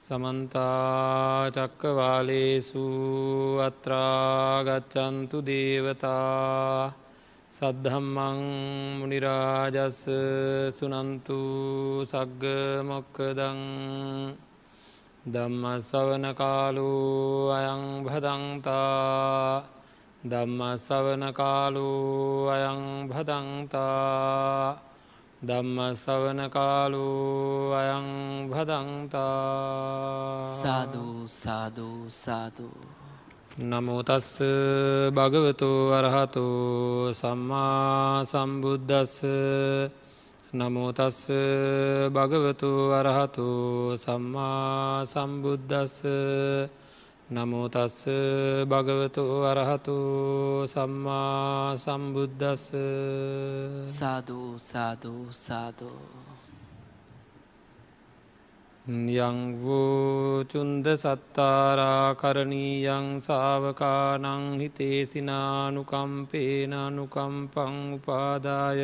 සමන්තාචක්කවාලේසු අත්‍රාගච්චන්තු දේවතා සද්ධම්මං මනිරාජස්ස සුනන්තු සග්ග මොක්කදං දම්ම සවන කාලු අයං භදන්තා දම්ම සවන කාලු අයං භදන්තා දම්ම සවන කාලු අයං භදන්තා। සාධූ සාධූ සාධූ නමුතස්ස භගවතු වරහතු සම්මා සම්බුද්ධස්ස නමුතස්ස භගවතු වරහතු සම්මා සම්බුද්ධස්ස නමුතස්ස භගවතු වරහතු සම්මා සම්බුද්ධස්ස සාධූ සාධූ සාධූ යංවෝ චුන්ද සත්තාරා කරණීයං සාවකානං හිතේසිනානුකම්පේන අනුකම්පං උපාදාය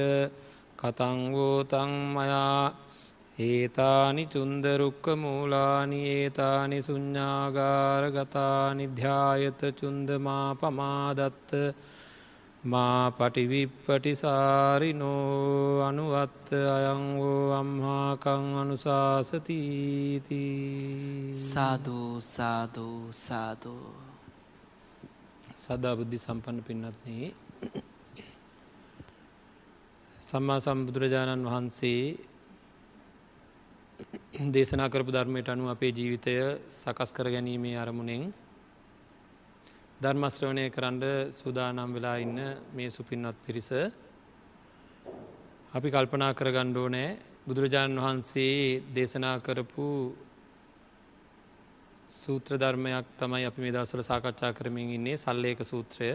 කතංවෝතං මයා ඒතානි චුන්දරුක්ක මූලානි ඒතානි සුඤ්ඥාගාරගතා නිධ්‍යායත චුන්දමා පමාදත්ත මා පටිවිප්පටිසාරිනෝ අනුවත්ත අයංවෝ අම්හාකං අනුශාසතීති සාධූ සාධූ සාධූ සදා බුද්ධි සම්පන්න පින්නත්න්නේ සම්මා සම්බුදුරජාණන් වහන්සේ දේශනා කරපු ධර්මයට අනු අපේ ජීවිතය සකස් කර ගැනීමේ අරමුණෙන් ධර්මශ්‍රවණය කරන්න සූදානම් වෙලා ඉන්න මේ සුපින්වත් පිරිස අපි කල්පනා කර ගණ්ඩෝ නෑ බුදුරජාණන් වහන්සේ දේශනා කරපු සූත්‍ර ධර්මයක් තමයි අපි මේ දවසල සාකච්ඡා කරමින් ඉන්නේ සල්ලේක සූත්‍රය.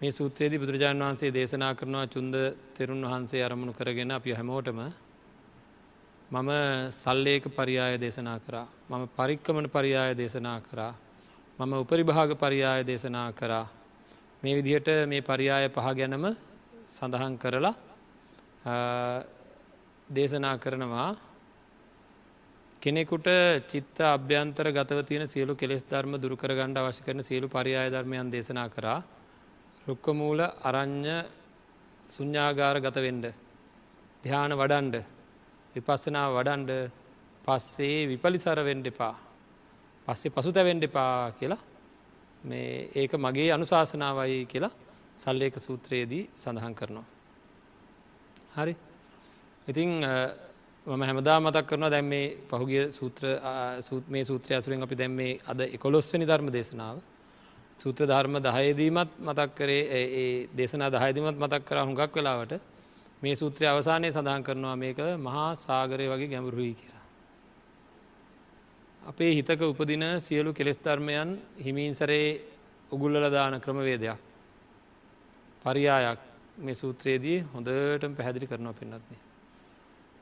මේ සූත්‍රයේදී බුදුරජාණන් වහන්සේ දේශනා කරනවා චුන්ද තෙරුන් වහන්සේ අරමුණු කරගෙන අපි හැමෝටම මම සල්ලේක පරියාය දේශනා කරා. මම පරික්කමන පරියාය දේශනා කරා. මම උපරිභාග පරියාය දේශනා කරා. මේ විදිහට මේ පරියාය පහ ගැනම සඳහන් කරලා දේශනා කරනවා. කෙනෙකුට චිත්ත අභ්‍යන්තර ගතව තියෙන සියලු කෙස් ධර්ම දුරකර ගණ්ඩ අවශ්‍ය කරන සියලු පරියාය ධර්මයන් දේශනා කරා. රුක්කමූල අරං්ඥ සුඤ්ඥාගාර ගතවෙන්ඩ ධ්‍යාන වඩන්ඩ විපස්සනා වඩන්ඩ පස්සේ විපලිසර වෙන්ඩ එපා. පස්සේ පසු තැවෙන්ඩ එපා කියලා මේ ඒක මගේ අනුශාසනාවයි කියලා සල්ලේක සූත්‍රයේදී සඳහන් කරනවා. හරි. ඉතිං මම හැමදා මතක් කරනවා දැම් මේ පහුගිය සූත්‍ර මේ සූත්‍රය අසුරෙන් අපි දැම්මේ අද එකොලොස්වනි ධර්ම දේශනාව. සූත්‍ර ධර්ම දහයදීමත් මතක් කරේ ඒ දේශනා දහයදීමත් මතක් කර හුඟක් වෙලාවට. මේ සූත්‍රය අවසානය සඳහන් කරනවා මේක මහා සාගරය වගේ ගැඹුරුයි කියලා. අපේ හිතක උපදින සියලු කෙලෙස් ධර්මයන් හිමීන්සරේ උගුල්ලලදාන ක්‍රමවේදයක්. පරියායක් මේ සූත්‍රයේදී හොඳටම පැහැදිලි කරනවා පෙන්න්නත්න්නේ.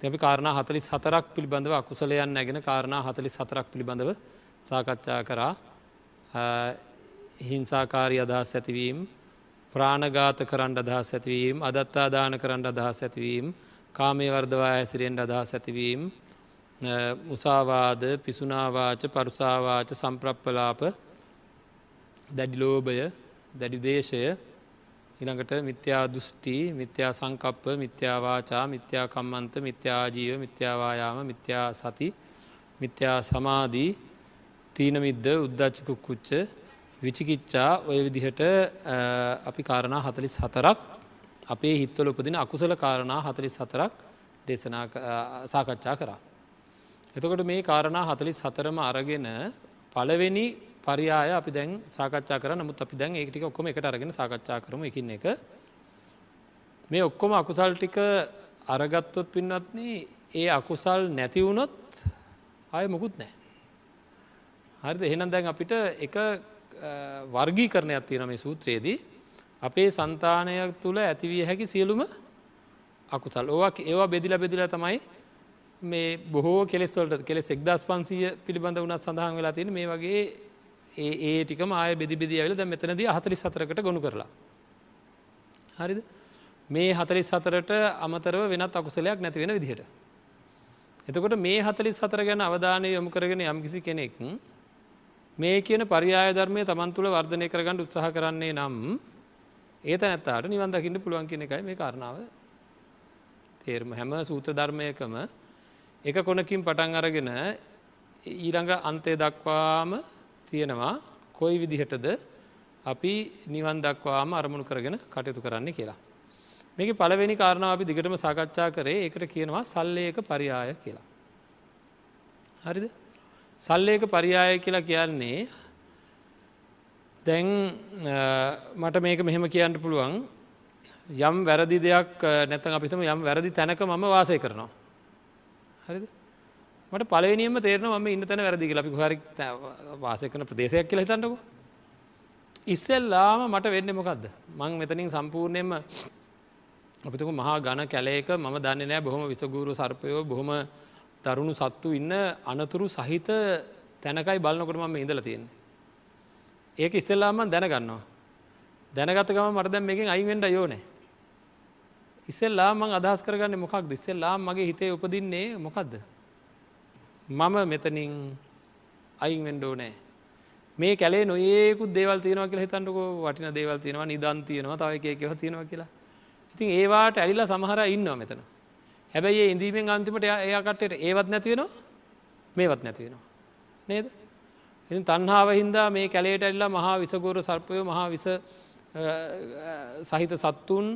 තැපි කාරණා හතලි සතරක් පිළිබඳව අකුසලයන් නැගෙන කාරණා හතලි සතරක් පිළිබඳව සාකච්ඡා කරා හිංසාකාරී අදහස් ඇතිවීම් ප්‍රාණගාත කරන්න අදහස් ඇතිවීම් අදත්තාදාන කරන්න අදහස් ඇතිවීම් කාමය වර්දවා ඇසිරෙන්ට අදහස් ඇතිවීම් මුසාවාද පිසුනාවාච පරුසාවාච සම්ප්‍රප්පලාප දැඩිලෝභය දැඩිදේශය ඉළඟට මිත්‍යා දෘෂ්ටි මිත්‍යා සංකප්ප මිත්‍යාවාචා මිත්‍යා කම්මන්ත මිත්‍යාජීව මිත්‍යාවායාම මිත්‍යා සති මිත්‍යා සමාධී තීනමිද්ද උද්දච්චකුක්කුච්ච විචිකිච්චා ඔය විදිහට අපි කාරණා හතලිස් හතරක් අපේ හිත්වල උපදින අකුසල කාරණා හතලිස් හතරක් දේශනා සාකච්ඡා කරා. එතකොට මේ කාරණා හතලිස් හතරම අරගෙන පලවෙනි පරියාය අපි දැන් සාකච්ඡා කර. නමුත් අපි දැන් ඒටික ඔක්කොම එකට අරගෙන සාකච්ඡා කරම එකින් එක. මේ ඔක්කොම අකුසල් ටික අරගත්තොත් පින්නත්න ඒ අකුසල් නැතිවුණොත් ආය මොකුත් නෑ හරිද? එහෙනම් දැන් අපිට එක වර්ගී කරණයක් තියෙන මේ සූත්‍රයේදී අපේ සන්තානයක් තුළ ඇතිවිය හැකි සියලුම අකුසල් ඕක් ඒවා බෙදිල බෙදිල තමයි මේ බොහෝ කෙලෙස්වලට කෙලෙස් එක්දස් පන්සිය පිළිබඳ වනත් සඳහන් වෙලා තියෙන මේ වගේ ඒ ඒ ටිකම ආය බෙදිබෙදි ඇවිල මෙතනද හතලි සතරකට ගොුණු කරලා. හරිද මේ හතරි සතරට අමතරව වෙනත් අකුසලයක් නැති වෙන විදිහට. එතකොට මේ හතලිස් සතර ගැන අවධානය යොමු කරගෙන යම් කිසි කෙනෙක් මේ කියන පරියාය ධර්මය තමන් තුළ වර්ධනය කරගන්න උත්සාහ කරන්නේ නම් ඒත නැත්තාට නිවන් දකින්න පුළුවන් කියන එකයි මේ කාරණාව තේරම හැම සූත්‍ර ධර්මයකම එක කොනකින් පටන් අරගෙන ඊළඟ අන්තය දක්වාම තියෙනවා කොයි විදිහටද අපි නිවන් දක්වාම අරමුණු කරගෙන කටයුතු කරන්න කියලා. මේක පළවෙනි කාරණාව අපි දිගටම සාකච්ඡා කරේ එකට කියනවා සල්ලේක පරියාය කියලා. හරිද සල්ලේක පරියාය කියලා කියන්නේ දැන් මට මේක මෙහෙම කියන්න පුළුවන්. යම් වැරදි දෙයක් නැතන් අපිතම යම් වැරදි තැනක මම වාසය කරනවා. හරිද? මට පලවෙනියම තේරන ම ඉන්න තැන වැරදි ලපි හරි වාසය කන ප්‍රදේශයක් කියලා හිතන්නකු. ඉස්සෙල්ලාම මට වෙන්න මොකක්ද මං මෙතනින් සම්පූර්ණයෙන්ම අපිතුක මහා ගණ කැලේක මම දන්න නෑ බොහොම විසගූරු සර්පයෝ බොහොම දරුණු සත්තු ඉන්න අනතුරු සහිත තැනකයි බලනකොට මම ඉඳල තියෙන්නේ. ඒක ඉස්සෙල්ලාම දැනගන්නවා. දැනගතකම මට දැම් මේකින් අයිවෙන්ට යෝනෑ. ඉස්සෙල්ලා මං අදහස් කරගන්න මොකක් දිස්සෙල්ලා මගේ හිතේ උපදින්නේ මොකක්ද. මම මෙතනින් අයින් වෙන්ඩෝ නෑ. මේ කැලේ නොඒකුත් දේවල් තියෙනවා කියලා හිතන්නකෝ වටින දේවල් තියෙනවා නිදන් තියෙනවා තව එකකව තියෙනවා කියලා. ඉතින් ඒවාට ඇලිලා සමහර ඉන්නවා මෙතන. හැබැයි ඉඳීමෙන් අන්තිමට එයාකටට ඒවත් නැතිවෙනවා මේවත් නැතිවෙනවා. නේද? ඉතින් තන්හාාව හින්දා මේ කැලේට ඇල්ලා මහා විසගෝර සර්පයෝ මහා විස සහිත සත්තුන්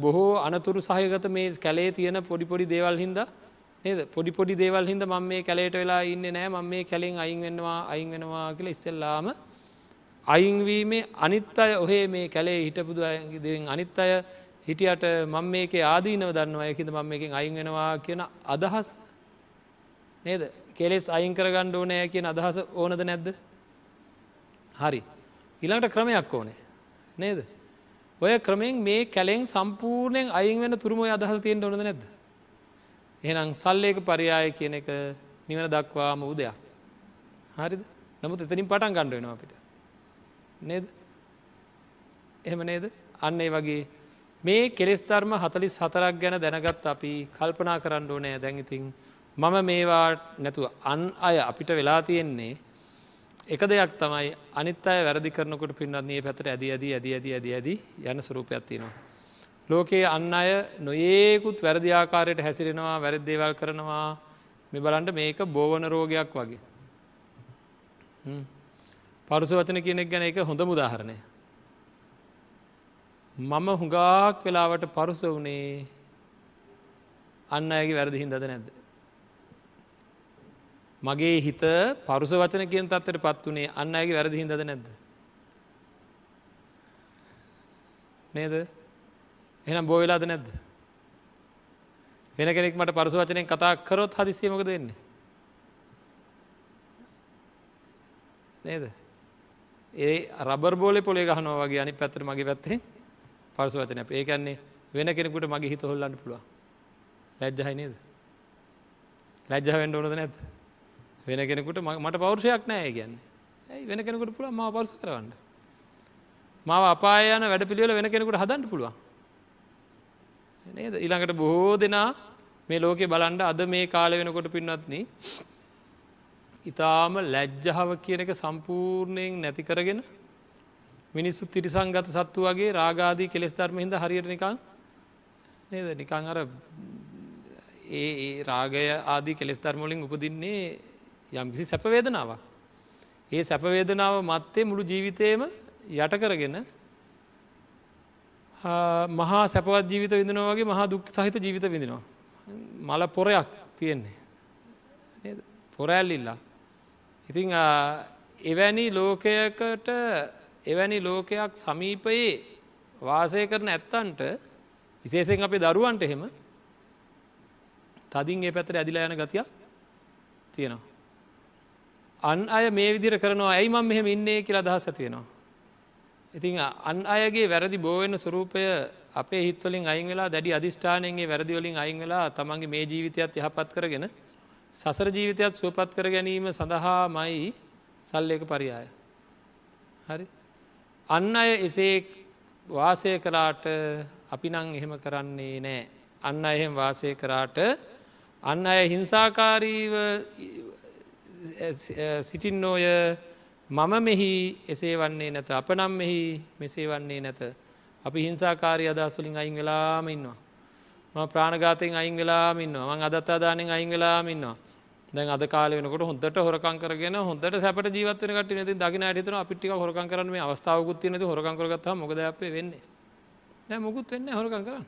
බොහෝ අනතුරු සහයගත මේ කැලේ තියෙන පොඩිපොඩි දේවල් හින්දා නේද පොඩි පොඩි දේවල් හින්ද මම මේ කැලේට වෙලා ඉන්න නෑ මම මේ කැලෙන් අයින් වෙන්නවා අයින් වෙනවා කියලා ඉස්සෙල්ලාම අයින්වීමේ අනිත් අය ඔහේ මේ කැලේ හිටපුදු දෙෙන් අනිත් අය හිටියට මං මේක ආදීනව දන්නවා ඇකිද මං මේකින් අයින් වෙනවා කියන අදහස්. නේද? කෙලෙස් අයින් කරගණ්ඩ ඕනෑ කියන අදහස ඕනද නැද්ද? හරි. ඉළඟට ක්‍රමයක් ඕනේ. නේද? ඔය ක්‍රමෙන් මේ කැලෙෙන් සම්පූර්ණයෙන් අයින් වෙන තුරම අදහස තියෙන් ඕනද නැද්ද? එහෙනම් සල්ලේක පරියාය කියන එක නිවන දක්වාම වූ දෙයක්. හරිද? නමුත් එතනින් පටන් ගණ්ඩ වෙනවා අපිට. නේද? එහෙම නේද? අන්න ඒ වගේ මේ කෙස් ධර්ම හතලිස් හතරක් ගැන දැනගත් අපි කල්පනා කරන්න ඕනෑ දැඟඉතින් මම මේවා නැතුව අන් අය අපිට වෙලා තියෙන්නේ එක දෙයක් තමයි අනිත් අය වැරදි කරනකොට පින්නත්න්නේ පැතර ඇද ඇද ඇද ඇද ඇද ඇද යන ස්වරූපයක් තියෙනවා. ලෝකයේ අන්න අය නොඒකුත් වැරදි ආකාරයට හැසිරෙනවා වැරද්දේවල් කරනවා මෙ බලන්ට මේක බෝවන රෝගයක් වගේ. පරුස වචන කියනෙක් ගැන එක හොඳ මුදාහරණය. මම හුඟාක් වෙලාවට පරුස වනේ අන්න ඇගේ වැරදි හින්දද නැද්ද. මගේ හිත පරුස වචන කියෙන් තත්වට පත් වනේ අන්න ඇගේ වැරදි හින්දද නැද්ද. නේද එනම් බෝවෙලාද නැද්ද. වෙන කෙනෙක් මට පරසු වචනයෙන් කතා කරොත් හදිසියමක දෙන්නේ. නේද. ඒ රබර් බෝලෙ පොලේ ගහනවා වගේ අනි පැත්තර මගේ පැත්තේ පරසු වචන ඒකන්නේ වෙන කෙනෙකුට මගේ හිත හොල්ලන්න පුළුව ලැජ්ජහයි නේද. ලැජ්ජහ වෙන්ඩ ඕනද නැත් වෙන කෙනෙකුට මට පෞරුෂයක් නෑ කියන්නේ. ඇයි? වෙන කෙනෙකුට පුළුව ම පරසු කරවන්න. මාව අපායන වැඩ පිළිවෙල වෙන කෙනෙකුට හදන්න පුළුවන්. නේද? ඊළඟට බොහෝ දෙනා මේ ලෝකෙ බලන්ඩ අද මේ කාල වෙනකොට පින්නත්න ඉතාම ලැජ්ජහව කියන එක සම්පූර්ණයෙන් නැති කරගෙන මිනිස්සු තිරිසංගත සත්තු වගේ රාගාදී කෙස් ධර්ම හිද හරියට නිකං නේද නිකං අර ඒ රාගය ආදී කෙස් ධර්මලින් උපදින්නේ යම්කිසි සැපවේදනාවක් ඒ සැපවේදනාව මත්තේ මුළු ජීවිතයම යට කරගෙන මහා සැපවත් ජීවිත විඳනවා වගේ මහා දුක් සහිත ජීවිත විඳිනවා. මල පොරයක් තියෙන්නේ. පොරැල්ලිල්ලා. ඉතිං එවැනි ලෝකයකට එවැනි ලෝකයක් සමීපයේ වාසය කරන ඇත්තන්ට විශේෂෙන් අපේ දරුවන්ට එහෙම තදින් ඒ පැතර ඇදිලා යන ගතියක් තියෙනවා. අන් අය මේ විදිර කරනවා ඇයි මම මෙහෙම ඉන්නේ කියලා දහස් ඇතිවෙනවා. ඉතින් අන් අයගේ වැරදි බෝවෙන ස්වරූපය අපේ හිත්වලින් අයින් වෙලා දැඩි අධිෂ්ඨානයන්ගේ වැරදිවලින් අයින් වෙලා තමන්ගේ මේ ජීවිතයත් යහපත් කරගෙන සසර ජීවිතයත් සුවපත් කර ගැනීම සඳහා මයි සල්ලයක පරියාය. හරි අන්න අය එසේ වාසය කරාට අපි නං එහෙම කරන්නේ නෑ. අන්න එහෙම වාසය කරාට අන්න අය හිංසාකාරීව සිටින්නෝය මම මෙහි එසේ වන්නේ නැත අප නම් මෙහි මෙසේ වන්නේ නැත අපි හිංසාකාරය අදස්සුලින් අයින් වෙලාම ඉන්නවා. ම ප්‍රාණගාතයෙන් අයින් වෙලාම ඉන්නවා මං අදත්තාදානෙන් අයින් වෙලාම ඉන්නවා දැන් අද කාල වෙනකොට හොඳට හොරකං කරගෙන හොඳට සැපට ජීවත්වන කට නති දකින අටතන අපිටි හොරකං කරන මේ අවස්ථාවකුත් නති හොරකං කරගත් මොකද අපේ වෙන්නේ? නෑ මුකුත් වෙන්න හොරකං කරන්න.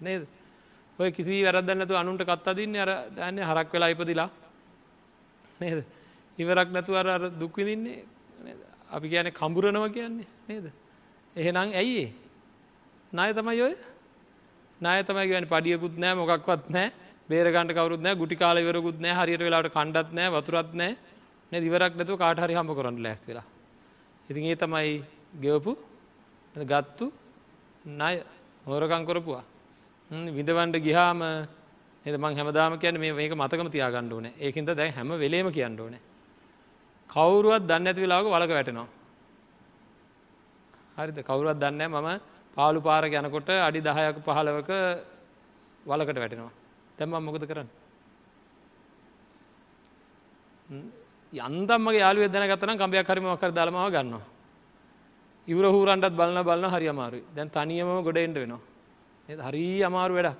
නේද? ඔය කිසි වැරදන්නතු අනුන්ට කත්තදින්න අර දන්න හරක් වෙලා ඉපදිලා. නේද? ඉවරක් නැතු අර අර දුක්විදින්නේ අපි කියන කම්බුරනව කියන්නේ නේද? එහෙනම් ඇයිඒ නාය තමයි ඔය? නාය තමයි ගැන පඩියකුත් නෑ මොකක්වත් නෑ. බේරගන්ට කවරුත් නෑ ගුටි කාල වරකුත් නෑ හරියට වෙලාට කණ්ඩත් නෑ වතුරත් නෑ නැ දිවරක් නැතුව කාටහරි හම කරන්න ලැස් වෙලා. ඉතින් ඒ තමයි ගෙවපු ගත්තු නය හෝරකංකොරපුවා විඳවන්ඩ ගිහාම එද මං හැමදාම කියන මේ මේක මතකම තියාගණ්ඩ ඕන. ඒකින්ද දැන් හැම වෙලේම කියන්න ඕන. කවුරුවත් දන්න ඇති වෙලාක වලක වැටෙනවා. හරිද? කවුරුවත් දන්න මම පාලු පාර ගැනකොට අඩි දහයක පහලවක වලකට වැටෙනවා. තැම්ම මොකද කරන්න? යන්දම්මගේ යාලුව දැන ගතන කම්පයක් හරිම වකර දළමාව ගන්නවා. ඉවර හූරන්ටත් බලන්න බලන්න හරි අමාරුයි. දැන් තනියම ගොඩෙන්ට වෙනවා. හරී අමාරු වැඩක්.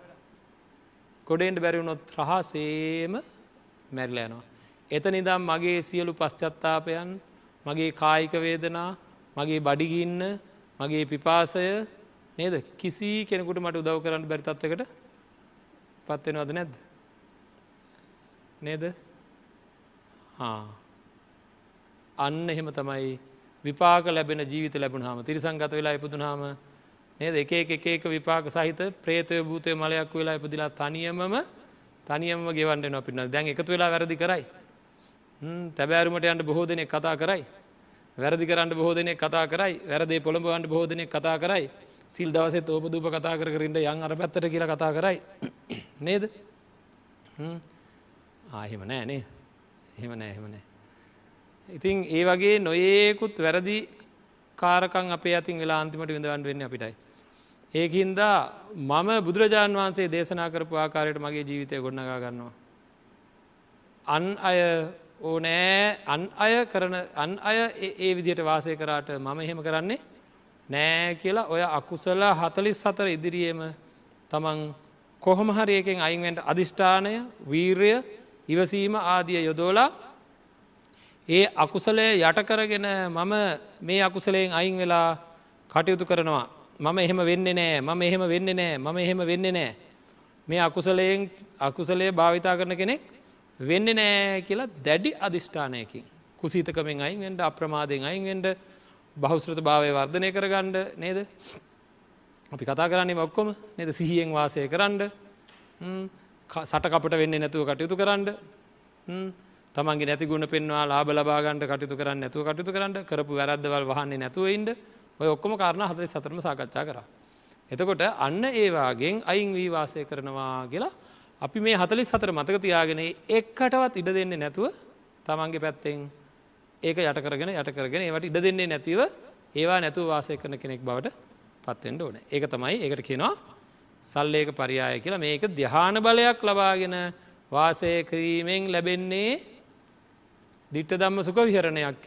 ගොඩෙන්ට බැරිවුණොත් රහසේම මැරිල යනවා. එත නිදම් මගේ සියලු පශ්චත්තාපයන් මගේ කායික වේදනා මගේ බඩිගින්න මගේ පිපාසය නේද? කිසි කෙනෙකුට මට උදව් කරන්න බැරි තත්වකට පත්වෙනවද නැද්ද? නේද? අන්න එහෙම තමයි විපාක ලැබෙන ජීවිත ලැබුණහම තිරිසංගත වෙලා ඉපදුනාම නේද? එක එක එක විපාක සහිත ප්‍රේතය භූතය මලයක් වෙලා ඉපදිලා තනියමම තනියම ගෙවන්ට නො පින්න දැන් එකතු වෙලා වැරදි කරයි. තැබෑරුමට යන්ට බොහෝ දෙනෙක් කතා කරයි. වැරදි කරන්න බොහෝ දෙනෙක් කතා කරයි. වැරදේ පොළඹවන්ට බොහෝ දෙනෙක් කතා කරයි. සිල් දවසෙත් ඕපදූප කතා කරන්න යන් අර පැත්තට කියලා කතා කරයි. නේද? ආහෙම නෑ නේ එහෙම නෑ එහෙම නෑ. ඉතින් ඒ වගේ නොඒකුත් වැරදි කාරකං අපේ අතින් වෙලා අන්තිමට විඳවන්ට වෙන්න අපිටයි. ඒකින්දා මම බුදුරජාණන් වහන්සේ දේශනා කරපු ආකාරයට මගේ ජීවිතය ගොඩනගා ගන්නවා. අන් අය ඕනෑ අන් අය කරන අන් අය ඒ විදියට වාසය කරාට මම එහෙම කරන්නේ නෑ කියලා ඔය අකුසල හතලිස් සතර ඉදිරියේම තමන් කොහොම හරියකෙන් අයින්වෙන්ට අධිෂ්ඨානය වීර්ය ඉවසීම ආදිය යොදෝලා ඒ අකුසලය යටකරගෙන මම මේ අකුසලයෙන් අයින් වෙලා කටයුතු කරනවා. මම එහෙම වෙන්න නෑ මම එහෙම වෙන්න නෑ මම එහෙම වෙන්න නෑ. මේ අකුසලයෙන් අකුසලය භාවිතා කරන කෙනෙක් වෙන්න නෑ කියලා දැඩි අධිෂ්ඨානයකින් කුසීතකමෙන් අයින් වෙන්ට අප්‍රමාදයෙන් අයින් වෙන්ට බහුස්ෘත භාවය වර්ධනය කරගණ්ඩ නේද? අපි කතා කරන්නේ ඔක්කොම නද සිහියෙන් වාසය කරන්න සටකපට වෙන්න නැතුව කටයුතු කරන්න තමන්ගේ නැති ගුණ පෙන්වා ලාබ ලබාගන්ට කටයුතු කරන්න නැතුව කටයුතු කරන්න කරපු වැරද්දවල් වහන්නේ නැතුවයින්ට ඔය ඔක්කොම කාරණ හතර සතරම සාකච්ඡා කර. එතකොට අන්න ඒවාගෙන් අයින් වී වාසය කරනවා කියලා අපි මේ හතලිස් සතර මතක තියාගෙන එක්කටවත් ඉඩ දෙන්නේ නැතුව තමන්ගේ පැත්තෙන් ඒක යට කරගෙන යට කරගෙන ඒවට ඉඩ දෙන්නේ නැතිව ඒවා නැතුව වාසය කරන කෙනෙක් බවට පත්වෙන්ට ඕන. ඒක තමයි ඒකට කියනවා සල්ලේක පරියාය කියලා. මේක දිහාන බලයක් ලබාගෙන වාසය කිරීමෙන් ලැබෙන්නේ දිට්ට දම්ම සුක විහරණයක්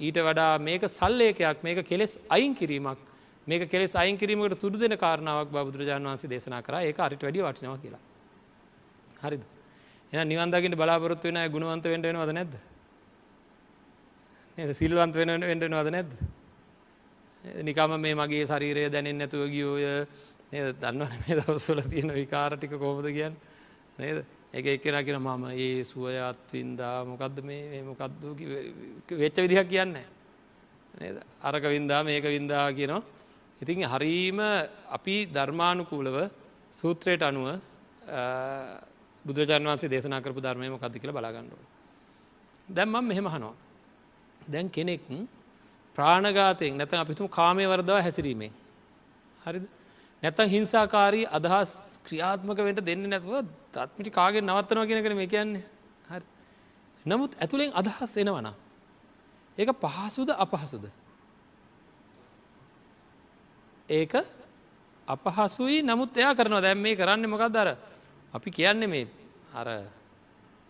ඊට වඩා මේක සල්ලේකයක් මේක කෙලෙස් අයින් කිරීමක්. මේක කෙස් අයින් කිරීමට තුඩු දෙන කාරණාවක් බුදුරජාන් වන්සේ දේශනා කර. ඒ අරිට වැඩි වටිනවා කියලා. හරිද? එ නිවන්දකිට බලාපොරොත්තු වෙන ගුණවන්ත වෙන්ට වෙනවද නැද්ද? සිල්වන්ත වෙන වෙන්ටනවද නැද්ද? නිකම මේ මගේ ශරීරය දැනෙන් නැතුව ගියෝය නේද? දන්නවන මේ දවස්සල තියෙන විකාරටික කෝමද කියන්න? නේද? එක එක්කෙන කියෙන මම ඒ සුවය අත්වින්දා මොකක්ද මේ? මොකක්ද වෙච්ච විදිහක් කියන්න නේද? අරක වින්දා මේක වින්දා කියනවා. ඉතින් හරීම අපි ධර්මානුකූලව සූත්‍රයට අනුව බුදුරජාන් වන්සේ දේශනා කරපු ධර්මය මොකක්ද කියලා බලාගන්නුව දැම්මම් මෙහෙම හනවා දැන් කෙනෙක් ප්‍රාණගාතයෙන් නැතන් අපිතුම කාමය වරදව හැසිරීමෙන් හරිද? නැතන් හිංසාකාරී අදහස් ක්‍රියාත්මක වෙන්ට දෙන්න නැතුව දත්මිටි කාගෙන් නවත්තනවා කියෙන කන මේ කියන්නේ. හරි. නමුත් ඇතුළෙන් අදහස් එනවන ඒක පහසුද අපහසුද? ඒක අපහසුයි නමුත් එයා කරනවා. දැම් මේ කරන්න මොකක් දර අපි කියන්නේ මේ අර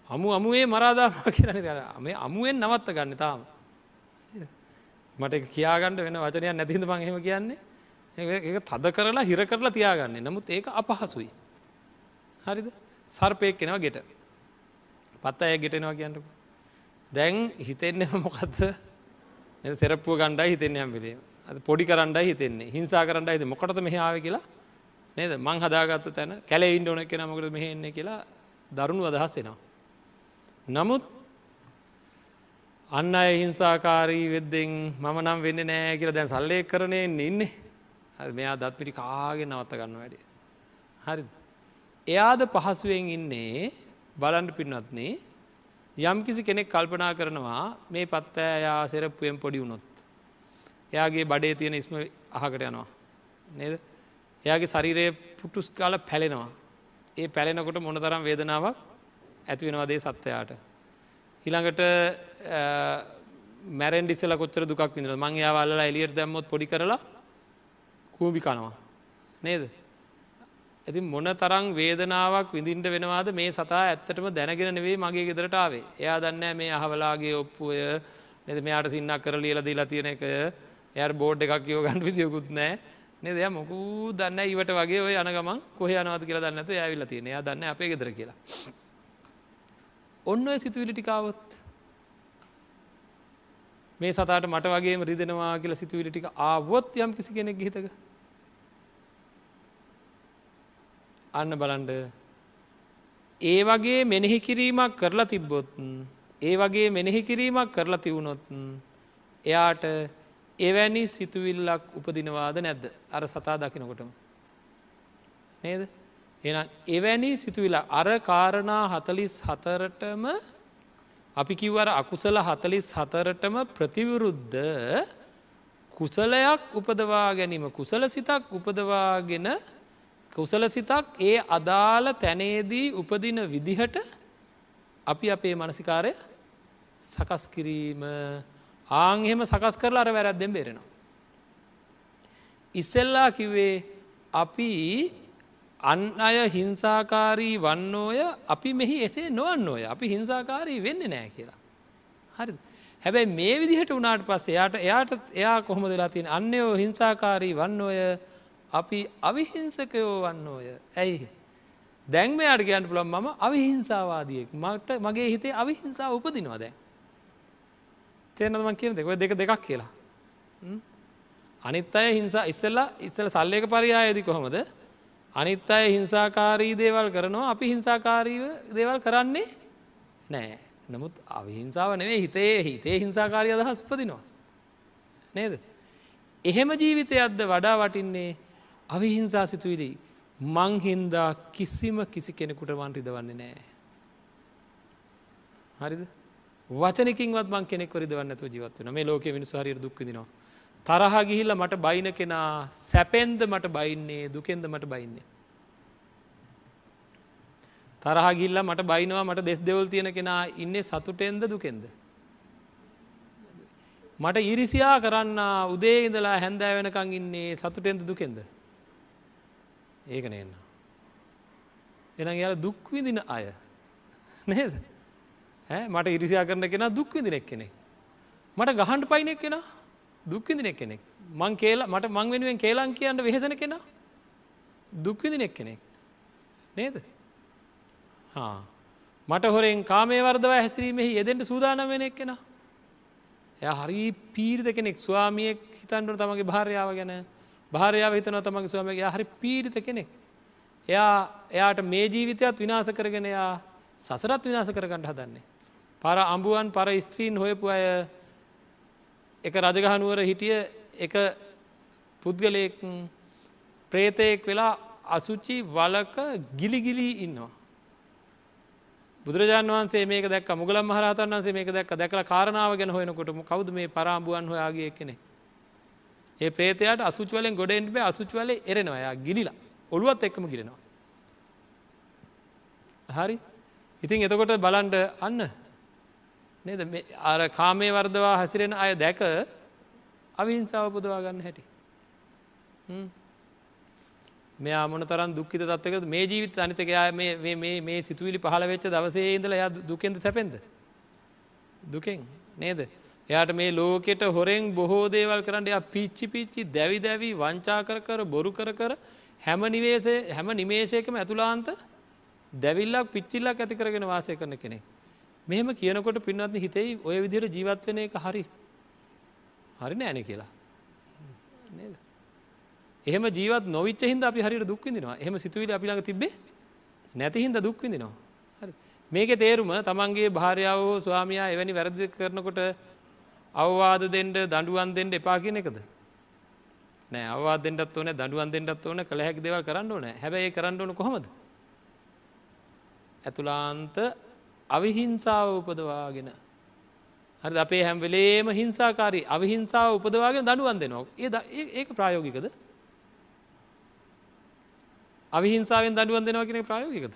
අමු අමුවේ මරාදාම කියරන කර මේ අමුවෙන් නවත්ත ගන්න තාම. මට කියාගන්නට වෙන වචනයක් නැතිහිද මං හෙම කියන්නේ. ඒ තද කරලා හිර කරලා තියාගන්න. නමුත් ඒක අපහසුයි. හරිද? සර්පයක් කෙනව ගෙට. පත් අය ගෙටෙනවා කියන්නක. දැන් හිතෙන්න මොකක්ද සෙරප්පුව ගණ්ඩයි හිතෙන් හැම්පිලේ පොඩි කරණ්ඩයි හිතෙන්නේ. හිංසා කරන්නයි හිත මොකටද මෙහාව කියලා? නේද? මං හදාගත්ත තැන කැලෙයින්ට ඕන කෙන මොකද මෙහෙන්නේ කියලා දරුණු අදහස් එනවා. නමුත් අන්න අය හිංසාකාරී වෙද්දෙන් මම නම් වෙන්න නෑ කියලා දැන් සල්ලය කරනයෙන් ඉන්නේ මෙයා දත් පිටි කාගෙන නවත්ත ගන්න වැඩ. හරි. එයාද පහසුවෙන් ඉන්නේ බලන්ඩ පින්නත්නේ යම් කිසි කෙනෙක් කල්පනා කරනවා මේ පත්තෑ යා සෙරප්පුයෙන් පොඩි වුණොත්. එයාගේ බඩේ තියෙන ඉස්ම අහකට යනවා. නේද එයාගේ ශරීරය පුටුස් කාල පැලෙනවා. ඒ පැලෙනකොට මොනතරම් වේදනාවක් ඇති වෙනවාදේ සත්වයාට. හිළඟට මැරෙන් ඩිස්සල කොච්චර දුක් විඳ මං යාවල්ල එලියට දැම්මොත් පොඩි කරලා කූබි කනවා. නේද. ඇති මොන තරං වේදනාවක් විඳින්ට වෙනවාද මේ සතා ඇත්තටම දැනගෙන නෙවේ මගේ ගෙදරටාවේ. එයා දන්න මේ අහවලාගේ ඔප්පුය නැද මෙයාට සින්නක් කර ලියල දීලා තියෙන එක එය බෝඩ් එකක් යෝ ගන්න විදියකුත් නෑ නේ දෙය මොකු දන්න ඉවට වගේ ඔය යන ගමන් කොහ යනවද කියලා දන්නතු ඇවිල්ල තියෙන යා දන්න අපේ ගෙදර කියලා. ඔන්න ඔය සිතුවිලිටිකාවොත් මේ සතාට මට වගේ රිදෙනවා කියලා සිතුවිලිටික ආවොත් යම් කිසි කෙනෙක් හිතක අන්න බලන්ඩ ඒ වගේ මෙනෙහි කිරීමක් කරලා තිබ්බොත් ඒ වගේ මෙනෙහි කිරීමක් කරලා තිවුණොත් එයාට එවැනි සිතුවිල්ලක් උපදිනවාද නැද්ද? අර සතා දකිනකොටම. නේද? එ එවැනි සිතුවිල අර කාරණා හතලිස් හතරටම අපි කිව්වර අකුසල හතලිස් හතරටම ප්‍රතිවිරුද්ධ කුසලයක් උපදවා ගැනීම කුසල සිතක් උපදවාගෙන කුසල සිතක් ඒ අදාළ තැනේදී උපදින විදිහට අපි අපේ මනසිකාරය සකස් කිරීම ආංහෙම සකස් කරලා අර වැරැද්දෙන් බෙරෙනවා. ඉස්සෙල්ලා කිව්වේ අපි අන් අය හිංසාකාරී වන්නෝය අපි මෙහි එසේ නොවන්න ඕය අපි හිංසාකාරී වෙන්න නෑ කියලා. හරි හැබැයි මේ විදිහට වනාට පස්ස එයාට එයාට එයා කොහොම දෙලා තින් අන්‍යයෝ හිංසාකාරී වන්න ඔය අපි අවිහිංසකයෝ වන්න ඕය ඇයි. දැන්ම අට කියන්න පුළන් මම අවිහිංසාවාදියෙක් මට මගේ හිතේ අවිහිංසා උපදිනවා දැන්. තේරනදම කියන දෙක දෙක දෙකක් කියලා. අනිත් අය හිංසා ඉස්සල්ලා ඉස්සල සල්ලයක පරියායදි කොහොමද අනිත් අය හිංසාකාරී දේවල් කරනවා අපි හිංසාකාරීව දේවල් කරන්නේ නෑ නමුත් අවිහිංසාව නෙවේ හිතේ හිතේ හිංසාකාරී අදහස් උපදිනවා. නේද. එහෙම ජීවිතයක්ද වඩා වටින්නේ අවිහිංසා සිතුවිලි මංහින්දා කිසිම කිසි කෙනෙකුට වන් රිදවන්නේ නෑ. හරිද? වචනකින්වත් මං කෙනෙක් රිදවන්නතු ජීවත් වන මේ ලෝක මිනිසු හරි දුක්විදිනවා. තරහ ගිහිල්ල මට බයින කෙනා සැපෙන්ද මට බයින්නේ දුකෙන්ද මට බයින්නේ. තරහ ගිල්ල මට බයිනවා මට දෙස් දෙවල් තියෙන කෙනා ඉන්නේ සතුටෙන්ද දුකෙන්ද. මට ඉරිසියා කරන්න උදේ ඉඳලා හැන්දෑ වෙනකං ඉන්නේ සතුටෙන්ද දුකෙන්ද. ඒක නන්න. එන යාල දුක්විදින අය නේද. මට ඉරිසියා කරන කෙන දුක්විදිනෙක් කෙනෙක්. මට ගහන්ට පයිනෙක් කෙන දුක්විදිනෙක් කෙනෙක්. මං කියලා මට මං වෙනුවෙන් කේලාන් කියන්න වෙහෙසන කෙන දුක්විදිනෙක් කෙනෙක්. නේද? මට හොරෙන් කාමේ වර්දව හැසිරීමෙහි යෙදෙන්ට සූදානම් වෙනෙක් කෙන. එය හරි පීරිද කෙනෙක් ස්වාමියෙක් හිතන්ඩු තමගේ භාරයාව ගැන භාරයාව හිතන තමගේ ස්වාමගේ හරි පීරිත කෙනෙක්. එයා එයාට මේ ජීවිතයත් විනාස කරගෙන එයා සසරත් විනාස කරගන්නට හදන්නේ. පර අඹුවන් පර ස්ත්‍රීන් හොයපු අය එක රජගහනුවර හිටිය එක පුද්ගලයෙක් ප්‍රේතයෙක් වෙලා අසුචි වලක ගිලිගිලී ඉන්නවා. බුදුරජාන් වන්සේ මේක දැක් මුගල මහරතන් වන්සේ මේක දැක් දැකල කාරණාව ගැන හොයනකොටම කවුද මේ පරාම්බුවන් හොයාගේ කෙනෙ. ඒ ප්‍රේතයට අසුචවලෙන් ගොඩෙන්ට බේ අසුචවල එරෙනවයා ගිලිලා ඔළුවත් එක්කම ගිරෙනවා. හරි ඉතින් එතකොට බලන්ඩ අන්න නේද? අර කාමය වර්දවා හසිරෙන අය දැක අවිහිංසාව පුදවා ගන්න හැටි. මෙයා මොන තරන් දුක්කිත තත්වක මේ ජීවිත අනිතකයා මේ සිතුවිලි පහල වෙච්ච දවසේ ඉඳල යා දුකෙන්ද සැපෙන්ද? දුකෙන් නේද? එයාට මේ ලෝකෙට හොරෙන් බොහෝ දේවල් කරන්න එයා පිච්චි පිච්චි දැවි දැවි වංචා කර කර බොරු කර කර හැම නිවේසේ හැම නිමේශයකම ඇතුලාන්ත දැවිල්ලක් පිච්චිල්ලක් ඇති කරගෙන වාසය කරන කෙනෙ. මෙහෙම කියනකොට පින්වත්න හිතෙයි ඔය විදිර ජීවත් වෙන එක හරි. හරි නෑන කියලා. එහෙම ජීවත් නොවිච්ච හිද අපි හරිට දුක්විදිනවා එහම සිතුවිලි අපි ළඟ තිබේ නැති හින්ද දුක්විදිනවා. හරි. මේක තේරුම තමන්ගේ භාරයාව හෝ ස්වාමයා එවැනි වැරදි කරනකොට අවවාද දෙෙන්ට දඩුවන් දෙෙන්ට එපා කියන එකද? නෑ අවවා දෙෙන්ටත් ඕන දඩුවන් දෙෙන්ටත් ඕන කළ හැක් දෙවල් කරන්න ඕන. හැබැයි කරන්න ඕන කොහොමද? ඇතුලාන්ත අවිහිංසාව උපදවාගෙන. හරි අපේ හැම්වෙලේම හිංසාකාරී අවිහිංසාව උපදවාගෙන දඩුවන් දෙනවා. ඒ ඒක ප්‍රායෝගිකද? අවිහිංසාවෙන් දඩුවන් දෙනවා කෙනෙ ප්‍රායෝගිකද?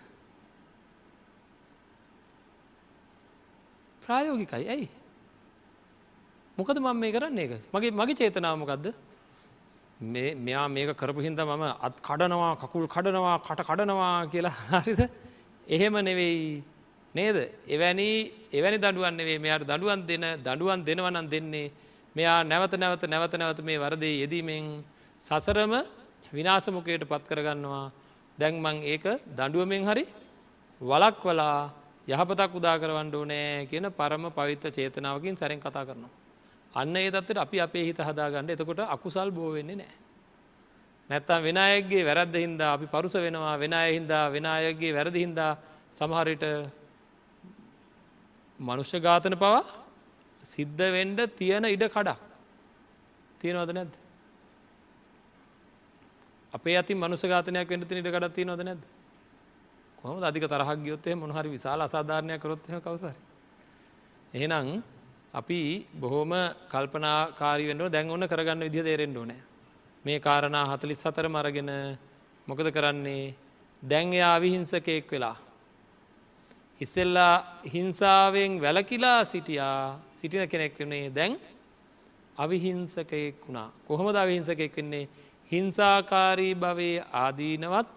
ප්‍රායෝගිකයි. ඇයි? මොකද මම මේ කරන්නේ එක මගේ මගේ චේතනාවමකක්ද මේ මෙයා මේක කරපු හින්ද මම අත් කඩනවා කකුල් කඩනවා කට කඩනවා කියලා. හරිද? එහෙම නෙවෙයි. නේද? එවැනි එවැනි දඩුවන් නෙවේ මෙයාට දඩුවන් දෙන දඩුවන් දෙනවනන් දෙන්නේ මෙයා නැවත නැවත නැවත නැවත මේ වරදේ යෙදීමෙන් සසරම විනාසමුකයට පත් කරගන්නවා. දැන්මං ඒක දඩුවමෙන් හරි වලක් වලා යහපතක් උදා කරවන්න ඕනෑ කියන පරම පවිත්ත චේතනාවකින් සැරෙන් කතා කරනවා. අන්න ඒ තත්වට අපි අපේ හිත හදාගන්න. එතකොට අකුසල් බෝ වෙන්නේ නෑ. නැත්තම් වෙන අයගේ වැරද්ද හින්දා අපි පරුස වෙනවා. වෙන අය හින්දා වෙන අයගේ වැරදි හින්දා සමහරට මනුෂ්‍ය ඝාතන පවා සිද්ධ වෙන්ඩ තියෙන ඉඩ කඩක්. තියෙනවද නැද්ද? අපේ අති මනුස ඝාතනයක් වෙන්න තින ඉඩ කඩක් තියෙනවද නැද්ද? කොහොම අධික තරහක් ගියොත්තේ මොනහරි විශාල අසාධාරණයක් කරොත්ම කවසර එහෙනම් අපි බොහෝම කල්පනාකාරී වෙන්ඩ දැන් ඔන්න කරගන්න විදිහ දේරෙන්ඩ නෑ මේ කාරණා හතලිස් සතර මරගෙන මොකද කරන්නේ? දැන් එයා අවිහිංසකයෙක් වෙලා. ඉස්සෙල්ලා හිංසාවෙන් වැලකිලා සිටියා. සිටින කෙනෙක් වනේ දැන් අවිහිංසකයෙක් වුණා. කොහොමද අවිහිංසකෙක් වෙන්නේ? හිංසාකාරී භවේ ආදීනවත්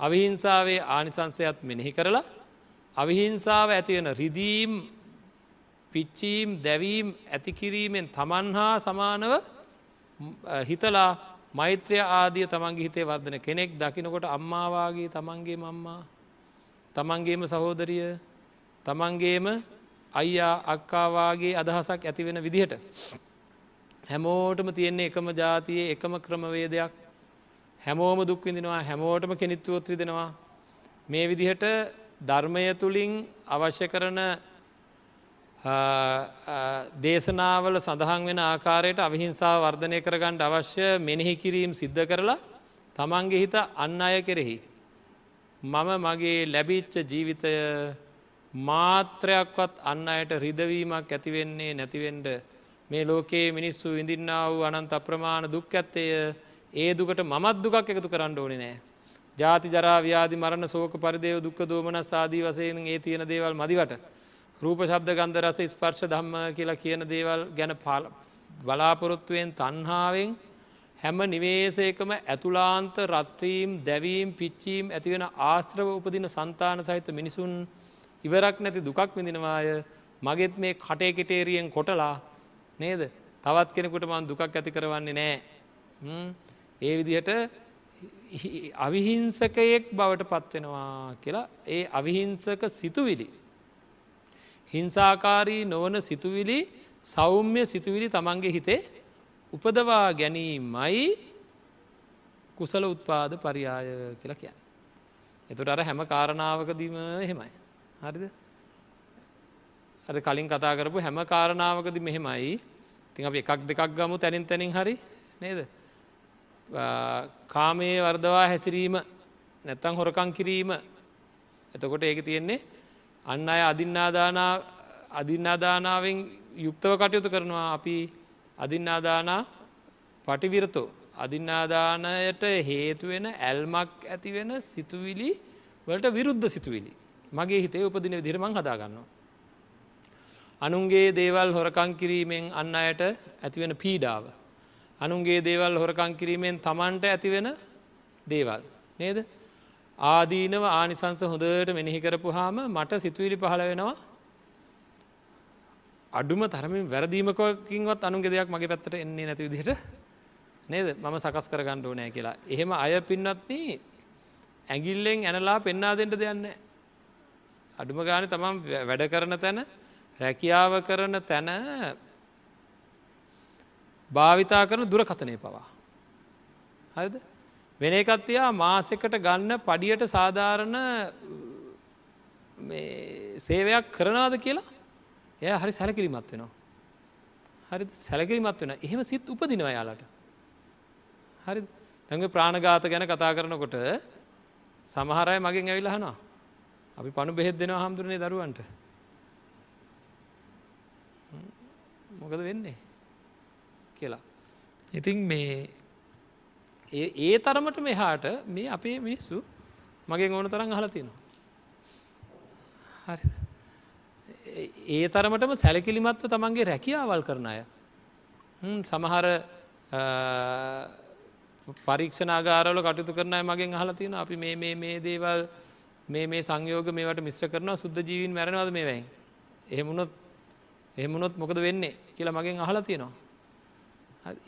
අවිහිංසාවේ ආනිසංසයත් මෙනෙහි කරලා අවිහිංසාව ඇතිවෙන රිදීම් පිච්චීම් දැවීම් ඇතිකිරීමෙන් තමන් හා සමානව හිතලා මෛත්‍රය ආදිය තමන්ගේ හිතේ වර්ධන කෙනෙක් දකිනකොට අම්මාවාගේ තමන්ගේ මම්මා තමන්ගේම සහෝදරිය තමන්ගේම අයියා අක්කාවාගේ අදහසක් ඇති වෙන විදිහට. හැමෝටම තියෙන්නේ එකම ජාතියේ එකම ක්‍රමවේදයක් හැමෝම දුක්විඳෙනවා හැමෝටම කෙනිත්තුවොත්‍රි දෙෙනවා. මේ විදිහට ධර්මය තුළින් අවශ්‍ය කරන දේශනාවල සඳහන් වෙන ආකාරයට අවිහිංසාව වර්ධනය කරගන්නට අවශ්‍ය මෙනෙහි කිරීම් සිද්ධ කරලා තමන්ගේ හිත අන්න අය කෙරෙහි. මම මගේ ලැබිච්ච ජීවිතය මාත්‍රයක්වත් අන්න අයට රිදවීමක් ඇතිවෙන්නේ නැතිවෙන්ඩ මේ ලෝකයේ මිනිස්සු ඉඳින්න වූ අනන්ත අප්‍රමාණ දුක් ඇත්තේය ඒ දුකට මත් දුකක් එකතු කරන්න ඕනේ නෑ. ජාති ජරාව්‍යාදි මරණ සෝක පරිදේව දුක්ක දෝමන සාදී වසයෙන් ඒ තියෙන දේවල් මදිවට. රූප ශබ්ද ගන්ධ රස ස්පර්ශ ධම්ම කියලා කියන දේවල් ගැන බලාපොරොත්තුවෙන් තන්හාාවෙන් හැම නිවේසයකම ඇතුලාන්ත රත්වීම් දැවීම් පිච්චීම් ඇතිවෙන ආශ්‍රව උපදින සන්තාන සහිත මිනිසුන් ඉවරක් නැති දුකක් විඳිනවාය. මගෙත් මේ කටේ කෙටේරියෙන් කොටලා නේද? තවත් කෙනෙකුට මන් දුකක් ඇති කරවන්නේ නෑ. ඒ විදිහට අවිහිංසකයෙක් බවට පත්වෙනවා කියලා ඒ අවිහිංසක සිතුවිලි. හිංසාකාරී නොවන සිතුවිලි සෞම්‍ය සිතුවිලි තමන්ගේ හිතේ උපදවා ගැනීමයි කුසල උත්පාද පරියාය කියලා කියන්න. එතුට අර හැම කාරණාවකදීම හෙමයි. හරිද? අද කලින් කතා කරපු හැම කාරණාවකද මෙහෙමයි තින් අප එකක් දෙකක් ගමු තැනින් තැනින් හරි නේද. කාමයේ වර්දවා හැසිරීම නැත්තං හොරකං කිරීම එතකොට ඒක තියෙන්නේ අන්න අය අදින්නාදානාවෙන් යුක්තව කටයුතු කරනවා අපි අදින්නාදානා පටිවිරතෝ. අදින්නාදානයට හේතුවෙන ඇල්මක් ඇතිවෙන සිතුවිලි වලට විරුද්ධ සිතුවිලි. මගේ හිතේ උපදින විදිරමං හදාගන්නවා. අනුන්ගේ දේවල් හොරකං කිරීමෙන් අන්න අයට ඇතිවෙන පීඩාව. අනුන්ගේ දේවල් හොරකං කිරීමෙන් තමන්ට ඇතිවෙන දේවල්. නේද? ආදීනව ආනිසංස හොඳට මෙනෙහි කරපු හාම මට සිතුවිලි පහළ වෙනවා. අඩුම තරමින් වැරදීමකකින්වත් අනුන්ගේ දෙයක් මගේ පැත්තට එන්නේ නැති විදිහට නේද? මම සකස් කර ගණ්ඩ ඕනෑ කියලා. එහෙම අය පින්නත්න ඇගිල්ලෙන් ඇනලා පෙන්නා දෙෙන්ට දෙයන්න අඩුම ගාන තමම් වැඩ කරන තැන රැකියාව කරන තැන භාවිතා කරන දුරකතනය පවා. හරිද? වෙන එකත්තියා මාසෙකට ගන්න පඩියට සාධාරණ සේවයක් කරනාද කියලා එය හරි සැලකිරිමත් වෙනවා. හරි සැලකිරිමත් වෙන එහෙම සිත් උපදිනවා යාලට හරි තැඟ ප්‍රාණගාත ගැන කතා කරනකොට සමහරය මගෙන් ඇවිලහනවා අපි පණු බෙහෙත් දෙෙනවා හාමුදුරනේ දරුවන්ට. මොකද වෙන්නේ? කියලා. ඉතින් මේ ඒ තරමට මෙහාට මේ අපේ මිනිස්සු මගේ ඕන තරම් අහල තියෙනවා. හරි. ඒ තරමටම සැලකිලිමත්ව තමන්ගේ රැකියාවල් කරන අය. සමහර පරීක්ෂනාගාරල කටයුතු කරනය මගෙන් අහලා තියෙන අපි මේ මේ දේවල් මේ මේ සංයෝග මේට මිශ්‍ර කරන සුද්ද ජීවින් මැරනවද මේ වැයි. එහෙමුණොත් එහෙමුණොත් මොකද වෙන්නේ කියලා මගෙන් අහලා තියෙනවා.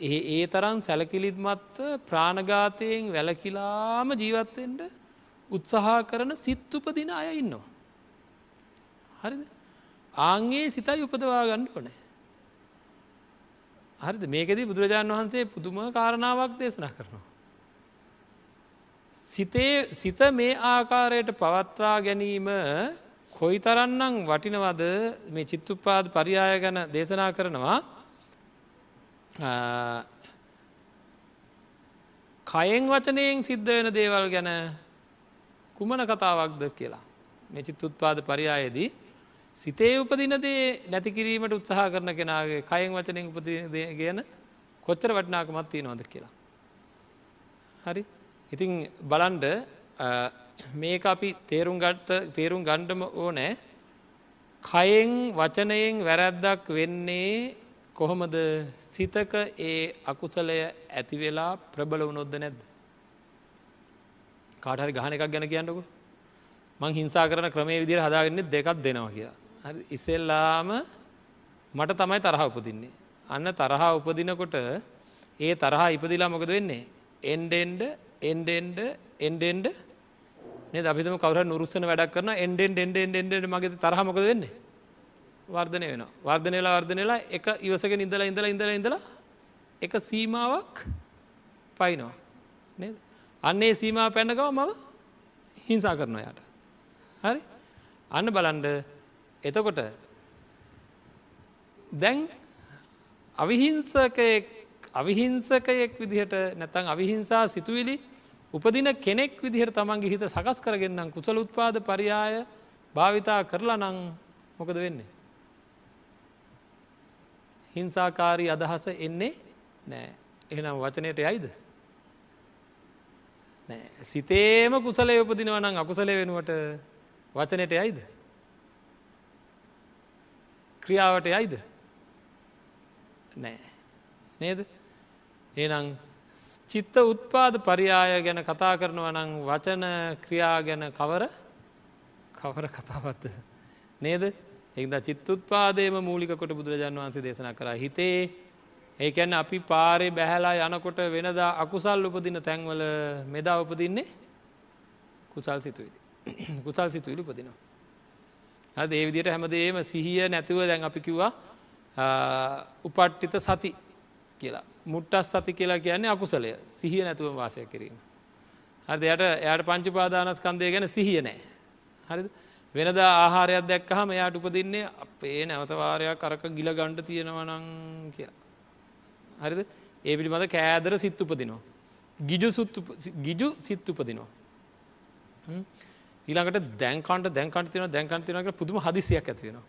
ඒ ඒ තරම් සැලකිලිත්මත්ව ප්‍රාණඝාතයෙන් වැලකිලාම ජීවත්වෙන්ට උත්සාහා කරන සිත් උපදින අය ඉන්නවා. හරිද ආංගේ සිතයි උපදවා ගණ්ඩ ඕනෑ. හරිද මේකෙද බුදුරජාණන් වහන්සේ පුදුම කාරණාවක් දේශනා කරනවා. සිතේ සිත මේ ආකාරයට පවත්වා ගැනීම කොයි තරන්නම් වටිනවද මේ චිත්තුපාද පරියාය ගැන දේශනා කරනවා කයෙන් වචනයෙන් සිද්ධ වෙන දේවල් ගැන කුමන කතාවක්ද කියලා මේ චිත්තුත්පාද පරියායේදී සිතේ උපදිනදේ නැති කිරීමට උත්සාහ කරන කෙනගේ කයෙන් වචනෙන් උපදින ගැන කොච්චර වටනාකමත් තියෙනවද කියලා. හරි ඉතිං බලන්ඩ මේක අපි තේරුම් ගත්ත තේරුම් ගණ්ඩම ඕනෑ කයෙන් වචනයෙන් වැරැද්දක් වෙන්නේ කොහොමද සිතක ඒ අකුසලය ඇතිවෙලා ප්‍රබල වුණොද්ද නැද්ද. කාටහරි ගහන එකක් ගැන කියන්නකු මං හිංසා කරන ක්‍රමේ විදිර හදාගන්න දෙකක් දෙනවා කියලා. හරි ඉසෙල්ලාම මට තමයි තරහ උපදින්නේ. අන්න තරහා උපදිනකොට ඒ තරහා ඉපදිලා මොකද වෙන්නේ. එන්ඩෙන්ඩ එන්ඩෙන්ඩ එන්ඩෙන්ඩ අපිම කවර නුරුස්සන වැඩක් කරන එන්ඩෙන් ෙන්ඩ ෙන්ඩ මගේ තරහමකද වෙන්නේ. වර්ධනය වෙන වර්ධනයලා වර්ධනයලා එක ඉවසක ඉඳල ඉඳල ඉඳල ඉඳලා එක සීමාවක් පයිනවා නේද? අන්නේ සීමා පැන්නකව මම හිංසා කරනවා යට. හරි? අන්න බලන්ඩ එතකොට දැන් අවිහිංසකයෙක් අවිහිංසකයෙක් විදිහට නැතන් අවිහිංසා සිතුවිලි උපදින කෙනෙක් විදිහට තමන්ගේ හිත සකස් කරගෙන්න්නම් කුසල උත්පාද පරියාය භාවිතා කරලා නං මොකද වෙන්නේ. හිංසාකාරී අදහස එන්නේ නෑ එහෙනම් වචනයට යයිද. සිතේම කුසලය උපදිනවනම් අකුසලය වෙනුවට වචනයට යයිද. ක්‍රියාවට යයිද? නෑ. නේද? එනම් චිත්ත උත්පාද පරියාය ගැන කතා කරනවා නං වචන ක්‍රියා ගැන කවර? කවර කතාවත්ත නේද? එද චිත්තුත්පාදේම මූලිකට බුදුරජන් වන්සේ දේශන කර. හිතේ ඒකැන්න අපි පාරේ බැහැලා යනකොට වෙනදා අකුසල් උපදින තැන්වල මෙදා උපදින්නේ කුසල් සිතුවිලි. කුසල් සිතුවිලි උපදිනවා. ඒ විදියට හැමදේම සිහිය නැතුව දැන් අපි කිව්වා උපට්ටිත සති කියලා මුට්ටස් සති කියලා කියන්නේ අකුසලය සිහිය නැතුව වාසය කිරීම. හද යට එයට පංචුපාදානස්කන්දය ගැන සිහිය නෑ. හරි වෙනද ආහාරයක් දැක්කහම එයාට උපදින්නේ අපේ නැවතවාරයක් කරක ගිල ගණ්ඩ තියෙනවනං කියලා. හරිද ඒ පිළිබඳ කෑදර සිත් උපදිනවා. ගිජු ගිජු සිත් උපදිනවා. ඊළඟට දැන්කන්ට දැන්කට තින දැන්කන් තිනක පුදුම හදිසියක් ඇතිවෙනවා.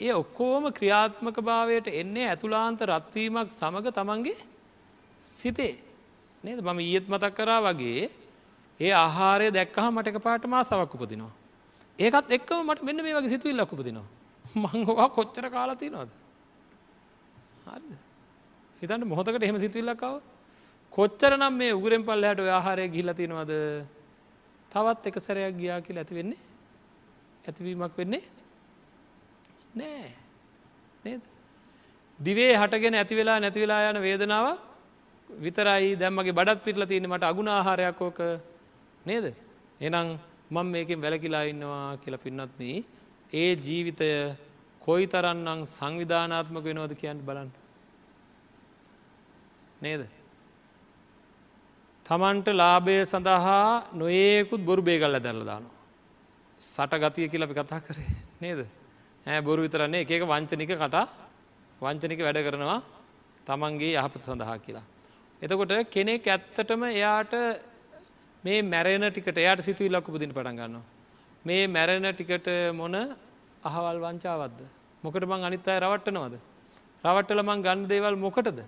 ඒ ඔක්කෝම ක්‍රියාත්මක භාවයට එන්නේ ඇතුලාන්ත රත්වීමක් සමඟ තමන්ගේ සිතේ නේද මම ඊයත් මතක් කරා වගේ ඒ ආහාරය දැක්කහ මටක පාට මා සවක් උපදිනවා. ඒකත් එක්කම මට මෙන්න මේ වගේ සිතුවිල්ලක් උපදිනවා. මංගවා කොච්චර කාලතිනවද. හරිද. හිතන්ට මොහොතකට එහෙම සිතුවිල්ලක්කාව කොච්චර නම් මේ උගරෙන් පල්ලහට ආහාරය ගිහිලතිනවද තවත් එක සැරයක් ගියා කියල ඇති වෙන්නේ? ඇතිවීමක් වෙන්නේ? නෑ. නේද? දිවේ හටගෙන ඇති වෙලා නැති වෙලා යන වේදනාව විතරයි දැම්මගේ බඩත් පිටල තියෙන මට අගුණ ආහාරයක් ඕක. නේද? එනම් මං මේකෙන් වැලකිලා ඉන්නවා කියලා පින්නත්න ඒ ජීවිතය කොයි තරන්නම් සංවිධානාත්මක වෙනවද කියන්න බලන්න. නේද? තමන්ට ලාභය සඳහා නොඒකුත් බොරු බේගල්ල දැරලදානවා සට ගතිය කියලපි කතා කරේ නේද ඇ බොරු විතරන්නේ එක වංචනික කටා වංචනික වැඩ කරනවා තමන්ගේ යහපත සඳහා කියලා. එතකොට කෙනෙක් ඇත්තටම එයාට මේ මැරෙන ටිකට එයාට සිතුයි ලක්කු පුදින පටන් ගන්නවා. මේ මැරෙන ටිකට මොන අහවල් වංචාවද්ද. මොකට මං අනිත් අය රවට්ටනවද. රවට්ටල මං ගන්න දේවල් මොකටද.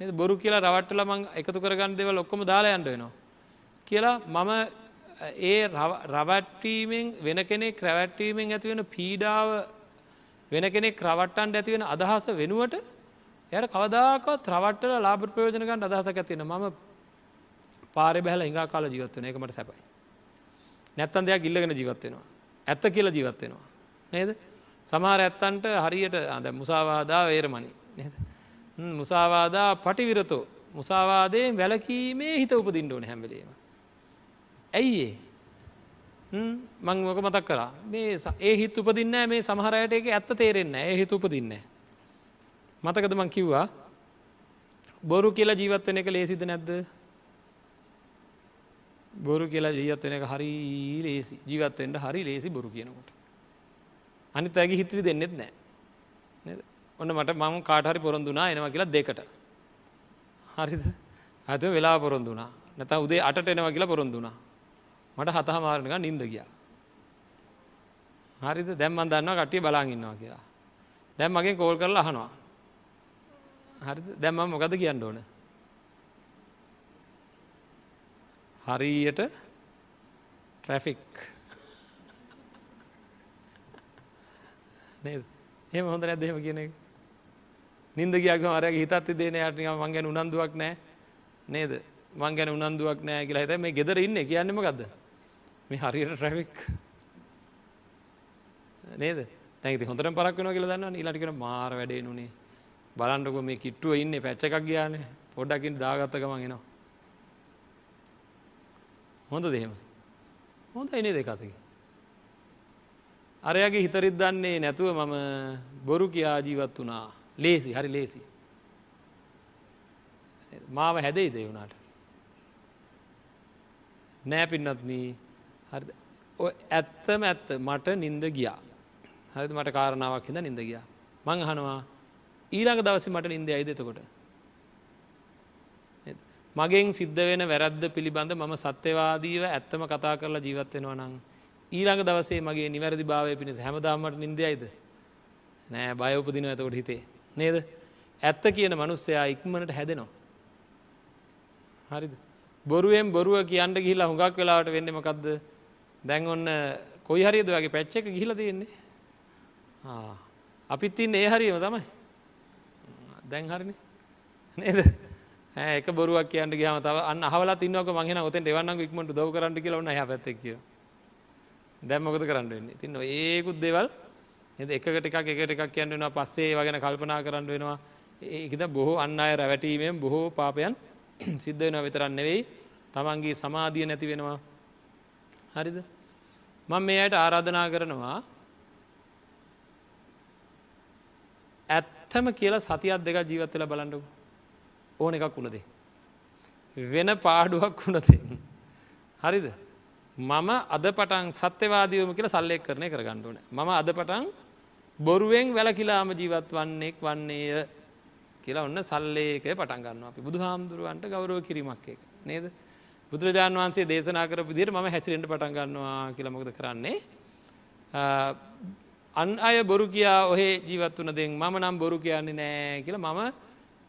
බොරු කියලා රවට්ටල මං එකතු කරගන්න දෙවල් ඔක්කොම දාලා යන්න වෙනවා. කියලා මම ඒ රවට්ටීමෙන් වෙන කෙනෙක් රැවැට්ටීමෙන් ඇතිවෙන පීඩාව වෙන කෙනෙක් රවට්ටන්ට ඇතිවෙන අදහස වෙනුවට යට කවදාකවත් රවට්ටල ලාබ ප්‍රයෝජනකන්ට අදහසක් ඇතිවෙන ම පාරි බැහල හිඟා කාල ජීවත්වන එකමට සැපයි. නැත්තන් දෙයක් ඉල්ලගෙන ජීවත්වෙනවා. ඇත්ත කියල ජීවත්වෙනවා. නේද සමහර ඇත්තන්ට හරියට අද මුසාවාදා වේරමණි නේද. මුසාවාදා පටිවිරතෝ. මුසාවාදයෙන් වැලකීමේ හිත උපදින්ට ඕන හැමලීම. ඇයි ඒ? මං මොක මතක් කරා මේ ඒ හිත් උපදින්න මේ සමහරයට එක ඇත්ත තේරෙන්න ඒ හිත උපදින්න. මතකද මං කිව්වා? බොරු කියලා ජීවත්වන එක ලේසිද නැද්ද? බොරු කියලා ජීවත්වන එක හරි ලේසි. ජීවත්වෙන්ට හරි ලේසි බොරු කියනකොට. අනිත් ඇගේ හිත්‍රි දෙන්නෙත් නෑ ඔන්න මට මම කාටහරි පොරොන්දුනා එනවා කියලා දෙකට. හරිද? ඇත වෙලා පොරොන්දුනා නැත උදේ අට එනවා කියලා පොරොන්දුනා මට හතහ මාරණක නින්ද ගියා. හරිද? දැම්මන් දන්න කටිය බලාගන්නවා කියලා. දැම් මගේ කෝල් කරලා අහනවා. හරි දැම්ම මොකද කියන්න ඕන? හරියට ට්‍රැෆික් නේද? එහෙම හොඳ නැද එහෙම කියන එක? නින්ද ගියක්ම අරගේ හිතත් දේන යට මං ගැන උනන්දුවක් නෑ. නේද? මං ගැන උනන්දුවක් නෑ කියලා හිත මේ ගෙදර ඉන්න කියන්නම ගදද මේ හරියට ට්‍රැෆික් නේද? තැති හොඳට පරක් වෙන කියලා දන්න ඊලටිකෙන මාර වැඩේ නුනේ. බලන්ටක මේ කිට්ටුව ඉන්න පැච්ච එකක් ගයාන. පොඩ්ඩකින් දාගත්තකමන් එනවා. හොඳ දෙහෙම හොඳ එනේ දෙකතකි අරයාගේ හිතරිත් දන්නේ නැතුව මම බොරු කියා ජීවත් වනා ලේසි හරි ලේසි. මාව හැදෙයි දෙවුණට නෑ පින්නත්නී හරි ඇත්තම ඇත්ත මට නින්ද ගියා. හරි මට කාරණාවක් හිද නින්ද ගියා. මං අහනවා ඊළඟ දවස මට නින්ද අයිදතකොට මගෙන් සිද්ධ වෙන වැරද්ද පිළිබඳ මම සත්‍යවාදීව ඇත්තම කතා කරලා ජීවත්වෙනවා නං ඊළඟ දවසේ මගේ නිවැරදි භාවය පිණිස හැමදාමට නින්දයයිද නෑ බයඋපදින ඇතකොට හිතේ. නේද? ඇත්ත කියන මනුස්සයා ඉක්මනට හැදෙනවා. හරිද? බොරුවෙන් බොරුව කියන්න ගිහිලා හුඟක් වෙලාට වෙන්නමකක්ද දැන් ඔන්න කොයි හරිද වගේ පැච්ච එක ගිහිල තියෙන්නේ? අපිත් ඉන්න ඒ හරිම තමයි. දැන් හරිනි. නේද? ඒක බොරුවක් කියන්න ගහම තව අන්න හවලා තින්නවක මගෙන ඔතෙන් එවන්න ඉක්මට දව කරන්න කියලවන්න හ පැත්තක් කිය දැම්මකොද කරන්න වෙන්නේ? තින්න ඒකුත් දේවල් එ එකට එකක් එකට එකක් කියන්නවා පස්සේ වගෙන කල්පනා කරන්න වෙනවා. ඒකද බොහෝ අන්න අය රැවැටීමෙන් බොහෝ පාපයන් සිද්ධ වෙනවා විතරන්න නෙවෙයි. තමන්ගේ සමාධිය නැති වෙනවා. හරිද? මං මේ අයට ආරාධනා කරනවා ඇත්තම කියලා සතියක් දෙක ජීවත් වෙලා බලන්නකු. ඕන එකක් වුණදේ? වෙන පාඩුවක් වුණතේ හරිද? මම අද පටන් සත්‍යවාදයෝම කියල සල්ලෙක් කරණය කරගණ්ඩුවන මම අද පටන් බොරුවෙන් වැලකිලාම ජීවත් වන්නෙක් වන්නේය කියලා ඔන්න සල්ලේකය පටන් ගන්න අපි බුදු හාමුදුරුවන්ට ගෞරව කිරීමක් එක නේද? බුදුරජාණන් වන්සේ දේශනා කර විදිර ම හැසිරෙන්ට පටන් ගන්නවා කියලමොකද කරන්නේ? අන් අය බොරු කියා ඔහේ ජීවත් වන දෙෙන් මම නම් බොරු කියන්නේ නෑ කියලා මම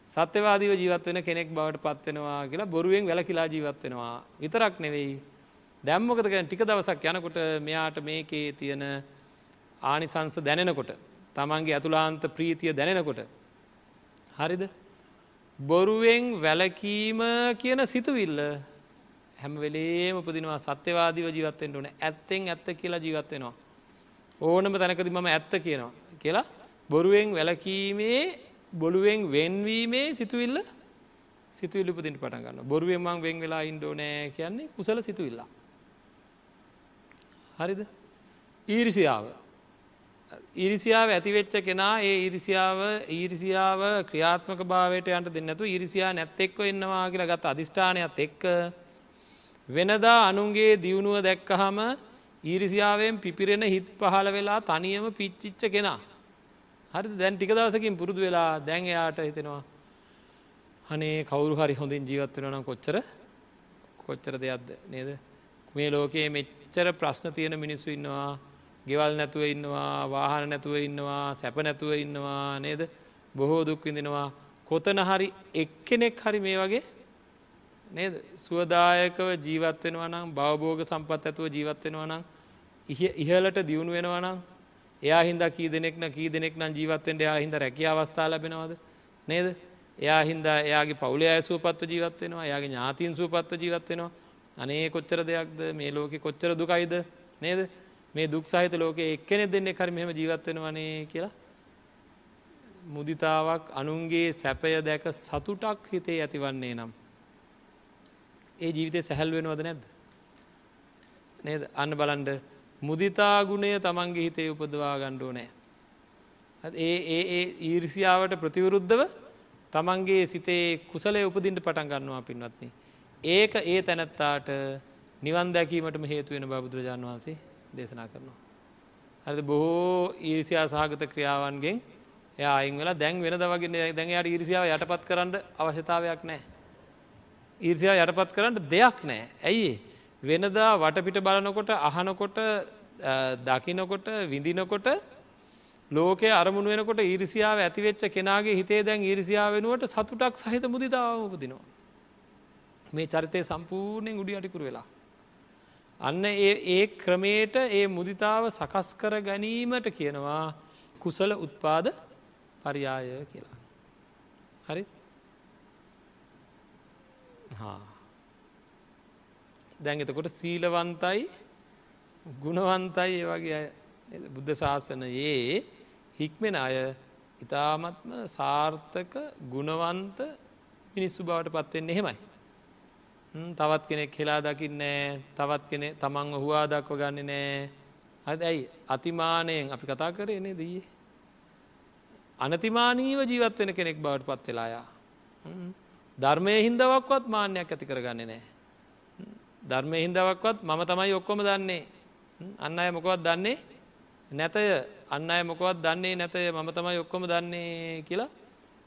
සත්‍යවාදීව ජීවත් වෙන කෙනෙක් බවට පත්වෙනවා කියලා බොරුවෙන් වැල කියලා ජීවත් වෙනවා. විතරක් නෙවෙයි. දැම්මකද ටික දවසක් යනකොට මෙයාට මේකේ තියෙන ආනිසංස දැනෙනකොට තමන්ගේ ඇතුලාන්ත ප්‍රීතිය දැනෙනකොට හරිද? බොරුවෙන් වැලකීම කියන සිතුවිල්ල හැම වෙලේම උපදිනවා. සත්‍යවාදීව ජීවත්තෙන්ට ඕන. ඇත්තෙන් ඇත්ත කියලා ජීවත්වෙනවා. ඕනම තැනකද මම ඇත්ත කියනවා කියලා බොරුවෙන් වැලකීමේ බොළුවෙන් වෙන්වීමේ සිතුවිල්ල සිතුවිල්ල උපදිට පටන් ගන්න බොරුවෙන් මං වෙන් වෙලා ඉන්ඩෝනෑ කියන්නේ කුසල සිතුවිල්ලා. හරිද? ඊරිසියාව ඉරිසියාව ඇතිවෙච්ච කෙනා ඒ ඉරිසියාව ඊරිසියාව ක්‍රියාත්මක භාවයට යන්ට දෙන්නතු ඉරිසියා නැත්තෙක්ව එන්නවා කියලා ගත් අධිෂ්ඨානයක් එක්ක වෙනදා අනුන්ගේ දියුණුව දැක්කහම ඊරිසියාවෙන් පිපිරෙන හිත් පහළ වෙලා තනියම පිච්චිච්ච කෙනා. හරි දැන් ටික දවසකින් පුරුදු වෙලා දැන් එයාට හිතෙනවා. හනේ කවුරු හරි හොඳින් ජීවත් වෙනනම් කොච්චර කොච්චර දෙයක්ද නේද මේ ලෝකයේ මෙච්චර ප්‍රශ්න තියෙන මිනිස්සු ඉන්නවා ගෙවල් නැතුව ඉන්නවා වාහන නැතුව ඉන්නවා සැප නැතුව ඉන්නවා නේද? බොහෝ දුක් විඳෙනවා. කොතන හරි එක්කෙනෙක් හරි මේ වගේ නේද? සුවදායකව ජීවත් වෙනවා නම් බවබෝග සම්පත් ඇතුව ජීවත් වෙනවා නම් ඉහලට දියුණු වෙනවා නම් එයා හින්දා කී දෙනෙක්න කී දෙනෙක් නම් ජීවත්වෙන්ට එයා හිද රැකිය අවස්ථා ලැබෙනවද? නේද? එයා හින්දා එයාගේ පවුලේ අය සුවපත්ව ජීවත් වෙනවා එයාගේ ඥාතින් සුවපත්ව ජීවත් වෙනවා. අනේ කොච්චර දෙයක්ද? මේ ලෝකෙ කොච්චර දුකයිද? නේද? මේ දුක් සහිත ලෝකයේ එක්කෙනෙ දෙන්නේ කර මෙහම ජීවත් වෙනවනේ කියලා? මුදිතාවක් අනුන්ගේ සැපය දැක සතුටක් හිතේ ඇතිවන්නේ නම් ඒ ජීවිතය සැහැල් වෙනවද නැද්ද? නේද? අන්න බලන්ඩ මුදිතාගුණය තමන්ගේ හිතේ උපදවා ගණ්ඩෝ නෑ ඒ ඒ ඒ ඊරිසියාවට ප්‍රතිවරුද්ධව තමන්ගේ සිතේ කුසලය උපදින්ට පටන් ගන්නවා පින්වත්න්නේ ඒක ඒ තැනැත්තාට නිවන් දැකීමටම හේතුවෙන බබුදුරජාණන් වහන්සේ දේශනා කරනවා. හරි බොහෝ ඊරිසියා සහගත ක්‍රියාවන්ගෙන් යායින් වෙලා දැන් වෙන දවගෙන දැන්යාට ඉරිසිාව යටපත් කරන්න අවශ්‍යතාවයක් නෑ. ඊර්සියා යටපත් කරන්න දෙයක් නෑ. ඇයි වෙනදා වටපිට බලනකොට අහනකොට දකිනකොට විඳිනකොට ලෝකය අරමුණ වෙනකොට ඊරිසිාව ඇතිවෙච්ච කෙනගේ හිතේ දැන් ඊරිසිාව වෙනුවට සතුටක් සහිත මුදිතාව උපදිනවා. මේ චරිතය සම්පූර්ණයෙන් උඩි අටිකුර වෙලා. අන්න ඒ ක්‍රමයට ඒ මුදිතාව සකස් කර ගැනීමට කියනවා කුසල උත්පාද පරියාය කියලා. හරි දැන් එතකොට සීලවන්තයි ගුණවන්තයි ඒ වගේ බුද්ධ ශාසනයේ හික්මෙන අය ඉතාමත්ම සාර්ථක ගුණවන්ත මිනිස්සු බවට පත්වෙන්නේ එහෙමයි. තවත් කෙනෙක් හෙලා දකින්නෑ තවත් කෙනෙ තමන්ව හවා දක්ව ගන්න නෑ. අද ඇයි? අතිමානයෙන් අපි කතා කරයනේ දී අනතිමානීව ජීවත් වෙන කෙනෙක් බවට පත් වෙලායා ධර්මය හින්දවක්වත් මාන්‍යයක් ඇති කරගන්න නෑ. ධර්මය හින්දවක්වත් මම තමයි ඔක්කොම දන්නේ. අන්න අය මොකවත් දන්නේ නැතය. අන්න අය මොකවත් දන්නේ නැතය මම තමයි ඔක්කොම දන්නේ කියලා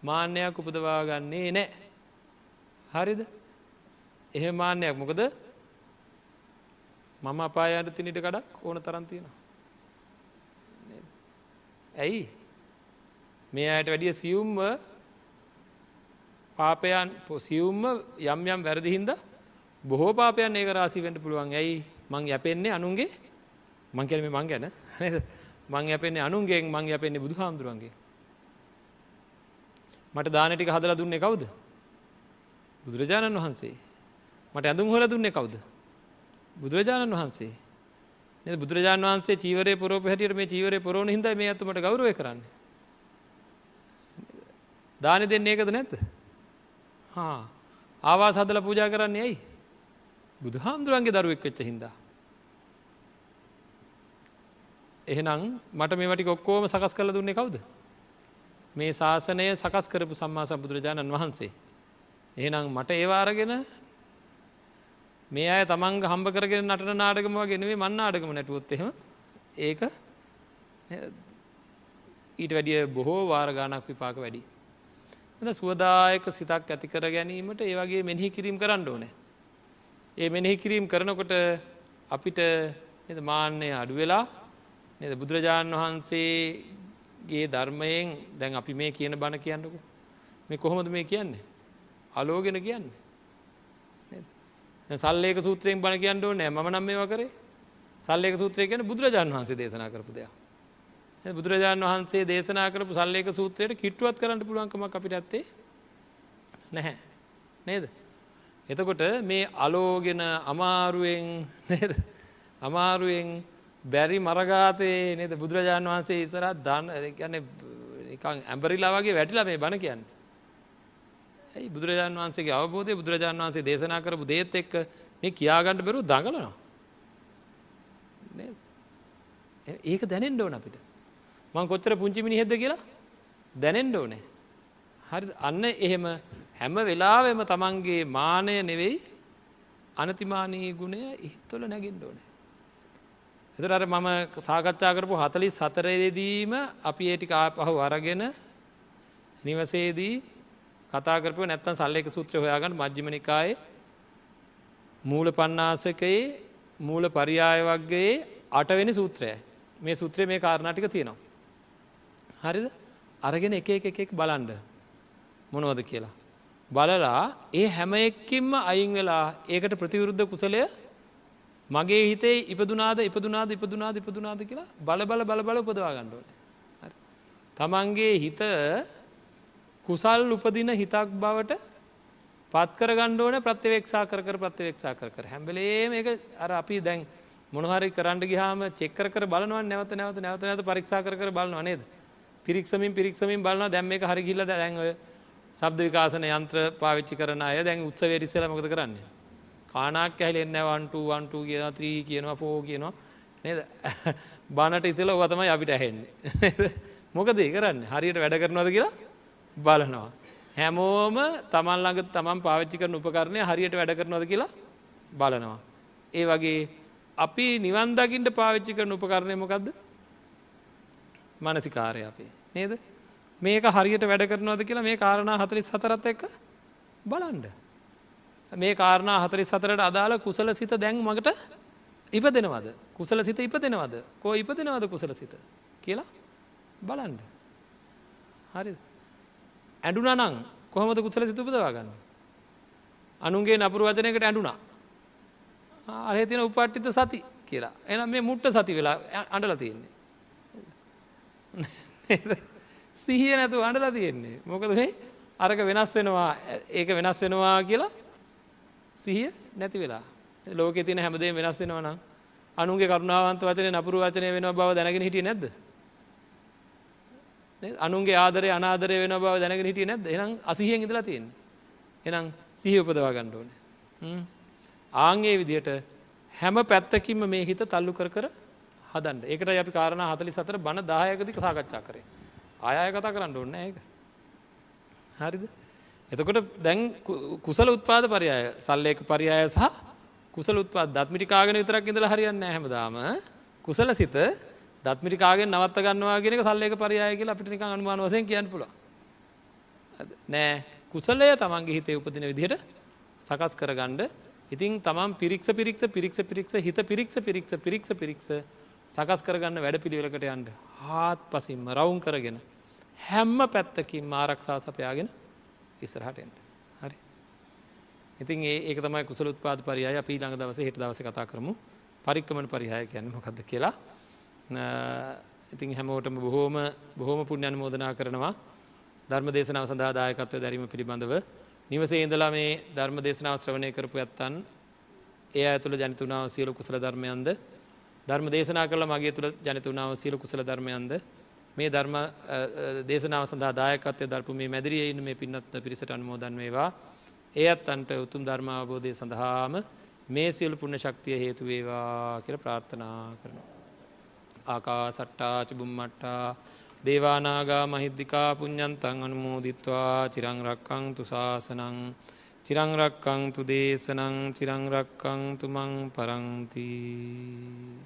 මාන්‍යයක් උපදවා ගන්නේ නෑ. හරිද? එහෙම මාන්‍යයක් මොකද? මම අපායන්ට තිනිට කඩක් ඕන තරන් තියෙනවා. ඇයි? මේ අයට වැඩිය සියුම්ව පාපයන් සියුම්ම යම් යම් වැරදිහින්ද බොහෝ පාපයන් ඒක රාසිවෙන්ට පුළුවන්. ඇයි? මං යැපෙන්නේ අනුන්ගේ? මං කැනීම මං ගැන මං යැපෙන්නේ අනුන්ගේ මං යැපෙන්නේ බුදු හාමුදුරුවන්ගේ මට දානටික හදලා දුන්නේ කවුද? බුදුරජාණන් වහන්සේ. මට ඇඳුම් හොල දුන්නේ කවුද. බුදුරජාණන් වහන්සේ බුදුරජාණන් වහන්සේ චීවරය පොරෝ හැටියට මේ චීවරය පොරෝණ හිද මේ ඇතුමට ගෞරවය කරන්න. දානි දෙන්නේ ඒකද නැත්ත. හා ආවා සදල පූජා කරන්නේ ඇයි. බුදු හාමුදුරුවන්ගේ දරුවෙක් වෙච්ච හින්දා. එහෙනම් මට මේවට ඔක්කෝම සකස් කළ දුන්නේ කවුද. මේ ශාසනය සකස් කරපු සම්මා සම්බුදුරජාණන් වහන්සේ. එහෙනම් මට ඒවාරගෙන මේ අය තමන්ග හම්බ කරගෙන නටන නාටකම ගෙනවේ මන්න ආඩකම නැටුවොත් එහෙම ඒක ඊට වැඩිය බොහෝ වාරගානක් විපාක වැඩි. එ සුවදායක සිතක් ඇති කර ගැනීමට ඒ වගේ මෙනෙහි කිරීම් කරන්න ඕනෑ. ඒ මෙනෙහි කිරීම් කරනකොට අපිට මාන්‍යය අඩු වෙලා නද බුදුරජාණන් වහන්සේගේ ධර්මයෙන් දැන් අපි මේ කියන බණ කියන්නක මේ කොහොමද මේ කියන්නේ අලෝගෙන කියන්නේ සල්ලේක සූත්‍රයෙන් බණ කියන්න ඕනෑ ම නම් මේ කරේ සල්ලේක සූත්‍රය කියන බුදුරජාණන් වහන්සේ දේශනා කරපු දෙයක්. බුදුරජාණන් වහන්සේ දේශනා කරපු සල්ලේක සූත්‍රයට කිට්ටුවත් කරන්න පුළුවන්කම අපිට ඇත්තේ නැහැ නේද. එතකොට මේ අලෝගෙන අමාරුවෙන් නේද අමාරුවෙන් බැරි මරගාතයේ නේද බුදුරජාණන් වහන්සේ ඉසරත් දන්න කියන්නේ නිකං ඇම්බරිලා වගේ වැටිලා මේ බණ කියන්න. ඇයි බුදුරජාණන් වහන්සේගේ අවබෝධය බුදුරජාණන් වහන්සේ දේශනා කරපු දේත් එක්ක මේ කියාගණ්ඩ බැරු දඟලනවා. ඒක දැනෙන්ඩ ඕන අපිට. මං කොච්චර පුංචිමිනි හෙද කියලා දැනෙන්ඩ ඕනේ. හරි අන්න එහෙම හැම වෙලාවෙම තමන්ගේ මානය නෙවෙයි අනතිමානී ගුණය ඉහිත්වල නැගෙන්ඩ ඕනේ. එතර අර මම සාකච්ඡා කරපු හතලිස් සතරයේදීම අපි ඒටි කාපහු අරගෙන නිවසේදී කතාකරපු නැත්තන් සල්ලෙක සූත්‍ර හොයාගන්න මජ්ජිමනිකායේ මූල පන්නාසකයේ මූල පරියාය වක්ගයේ අටවෙනි සූත්‍රය මේ සූත්‍රය මේ කාරණාටික තියෙනවා. හරිද අරගෙන එක එක එකෙක් බලන්ඩ මොනවද කියලා. බලලා ඒ හැම එක්කින්ම අයින් වෙලා ඒකට ප්‍රතිවරුද්ධ කුසලය මගේ හිතේ ඉපදුනාද ඉපදුනාද ඉපදුනාද ඉපදුනාද කියලා බල බල බල බල උපදවා ගණ්ඩුවන. තමන්ගේ හිත කුසල් උපදින හිතක් බවට පත්කර ගණ්ඩෝන ප්‍රත්‍යවේක්ෂා කර ප්‍රත්‍යවේක්ෂා කර හැම්බලේ මේක අර අපි දැන් මොනහරි කරන්න ගහම චෙක්කර බලව නැවත නැවත නැවත නැත පරික්ෂා කර බලනවා නේද? පිරික්සමින් පිරික්සමින් බලන දැම් එක හරි ගිල්ල දැන්ව සබ්ද විකාසන යන්ත්‍ර පාවිච්චි කරන අය දැන් උත්සවේ රිස්සල මොකද කරන්නේ? කානක් ඇහිලෙන්න වන්ට වන්ට කියන ත්‍රී කියනවා පෝ කියනවා නේද? බානට ඉසල වතමයි අපිට ඇහෙන්නේ. මොකද ඒ කරන්න? හරියට වැඩ කරනවද කියලා? බලනවා. හැමෝම තමන් ළඟ තමන් පාවිච්චි කරන උපකරණය හරියට වැඩ කරනවද කියලා බලනවා. ඒ වගේ අපි නිවන් දකිින්ට පාවිච්චි කරන උපකරණය මොකක්ද මනසිකාරය අපේ. නේද? මේක හරියට වැඩ කරනවද කියලා මේ කාරණා හතලිස් සතරත් එක්ක බලන්ඩ මේ කාරණා හතරි සතරට අදාළ කුසල සිත දැන් මගට ඉපදෙනවද? කුසල සිත ඉපදෙනවද? කෝ ඉපදෙනවද කුසල සිත? කියලා බලන්ඩ හරි ඇඩුනනං කොහොමද කුසල සිත උපදවා ගන්න? අනුන්ගේ නපුරු වචනයකට ඇඩුනා අරහ තින උපට්ටිත සති කියලා. එන මේ මුට්ට සති වෙලා අඩල තියෙන්නේ. සිහිය නැතු අඩලා තියෙන්නේ. මොකද මේ අරක වෙනස් වෙනවා ඒක වෙනස් වෙනවා කියලා සිහිය නැති වෙලා. ලෝක තින හැමදේ වෙනස් වෙනවා නම් අනුගේ කරුණාවන්ත වචනය නපුරු වචනය වෙන බව දැනගෙන හිටිය නැද්ද? අනුන්ගේ ආදරය අනාදරය වෙන බව දැනගෙන හිටිය නැද්ද? එනම් අසිහියෙන් ඉදලා තියෙන්නේ. එනම් සිහි උපදවා ගණ්ඩෝන ආංගේ විදිහට හැම පැත්තකින්ම මේ හිත තල්ලු කර කර හදන්ට ඒකට අපි කාරණ හතලි සතර බණ දායකදික සාකච්ඡා කරේ. ආය කතා කරන්න ඕන්න ඒක. හරිද? එතකොට දැන් කුසල උත්පාද පරියාය සල්ලේක පරියාය සහ කුසල උත්පාද දත්මිටිකාගෙන විතරක් ඉඳලා හරියන්න හැමදාම. කුසල සිත දත්මිටිකාගෙන් නවත්ත ගන්නවා ගෙනක සල්ලේක පරියාය කියලා අපිට නිකන් අනුමාන වශයෙන් කියන්න පුළුවන්. නෑ. කුසලය තමන්ගේ හිතේ උපදින විදිහට සකස් කරගන්න. ඉතින් තමන් පිරික්ෂ පිරික්ෂ පිරික්ෂ පිරික්ෂ හිත පිරික්ෂ පිරික්ෂ පිරික්ෂ පිරික්ෂ සකස් කරගන්න වැඩ පිළිවෙලකට යන්ට හාත් පසින්ම රවුන් කරගෙන හැම්ම පැත්තකින් ආරක්ෂා සපයාගෙන ඉස්සරහටෙන්ට හරි. ඉතින් ඒක තමයි කුසල උත්පාද පරියය අපි ළඟ දවස හිට දවස කතා කරමු. පරික්කමන පරිහය කියන්න මොකක්ද කියලා. ඉතින් හැමෝටම බොහෝම බොහෝම පුුණ්‍යන මෝදනා කරනවා. ධර්ම දේශනාව සඳහා දායකත්ව දැරීම පිළිබඳව. නිවසේ ඉඳලා මේ ධර්ම දේශනාව ශ්‍රවණය කරපු ඇත්තන් ඒ ඇතුළ ජනිතුනාව සියලු කුසල ධර්මයන්ද? ධර්ම දේශනා කළ මගේ තුළ ජනතුනාව සියලු කුසල ධර්මයන්ද? මේ ධර්ම දේශනාව සඳහා දායකත්වය දර්පු මේ මැදිරිය ඉන්න මේ පින්නත්න පිරිසට අනුමෝදන් වේවා. ඒත් අන්ට උතුම් ධර්මාවබෝධය සඳහාම මේ සියලු පුුණ ශක්තිය හේතු වේවා කියල ප්‍රාර්ථනා කරනවා. ආකා සට්ටා චුබුම්මට්ටා දේවානාගා මහිද්දිකා පුඤ්ඥන්තන් අනුමෝදිත්වා චිරංරක්කං තුසාසනං චිරංරක්කං තු දේශනං චිරංරක්කං තුමං පරංතිී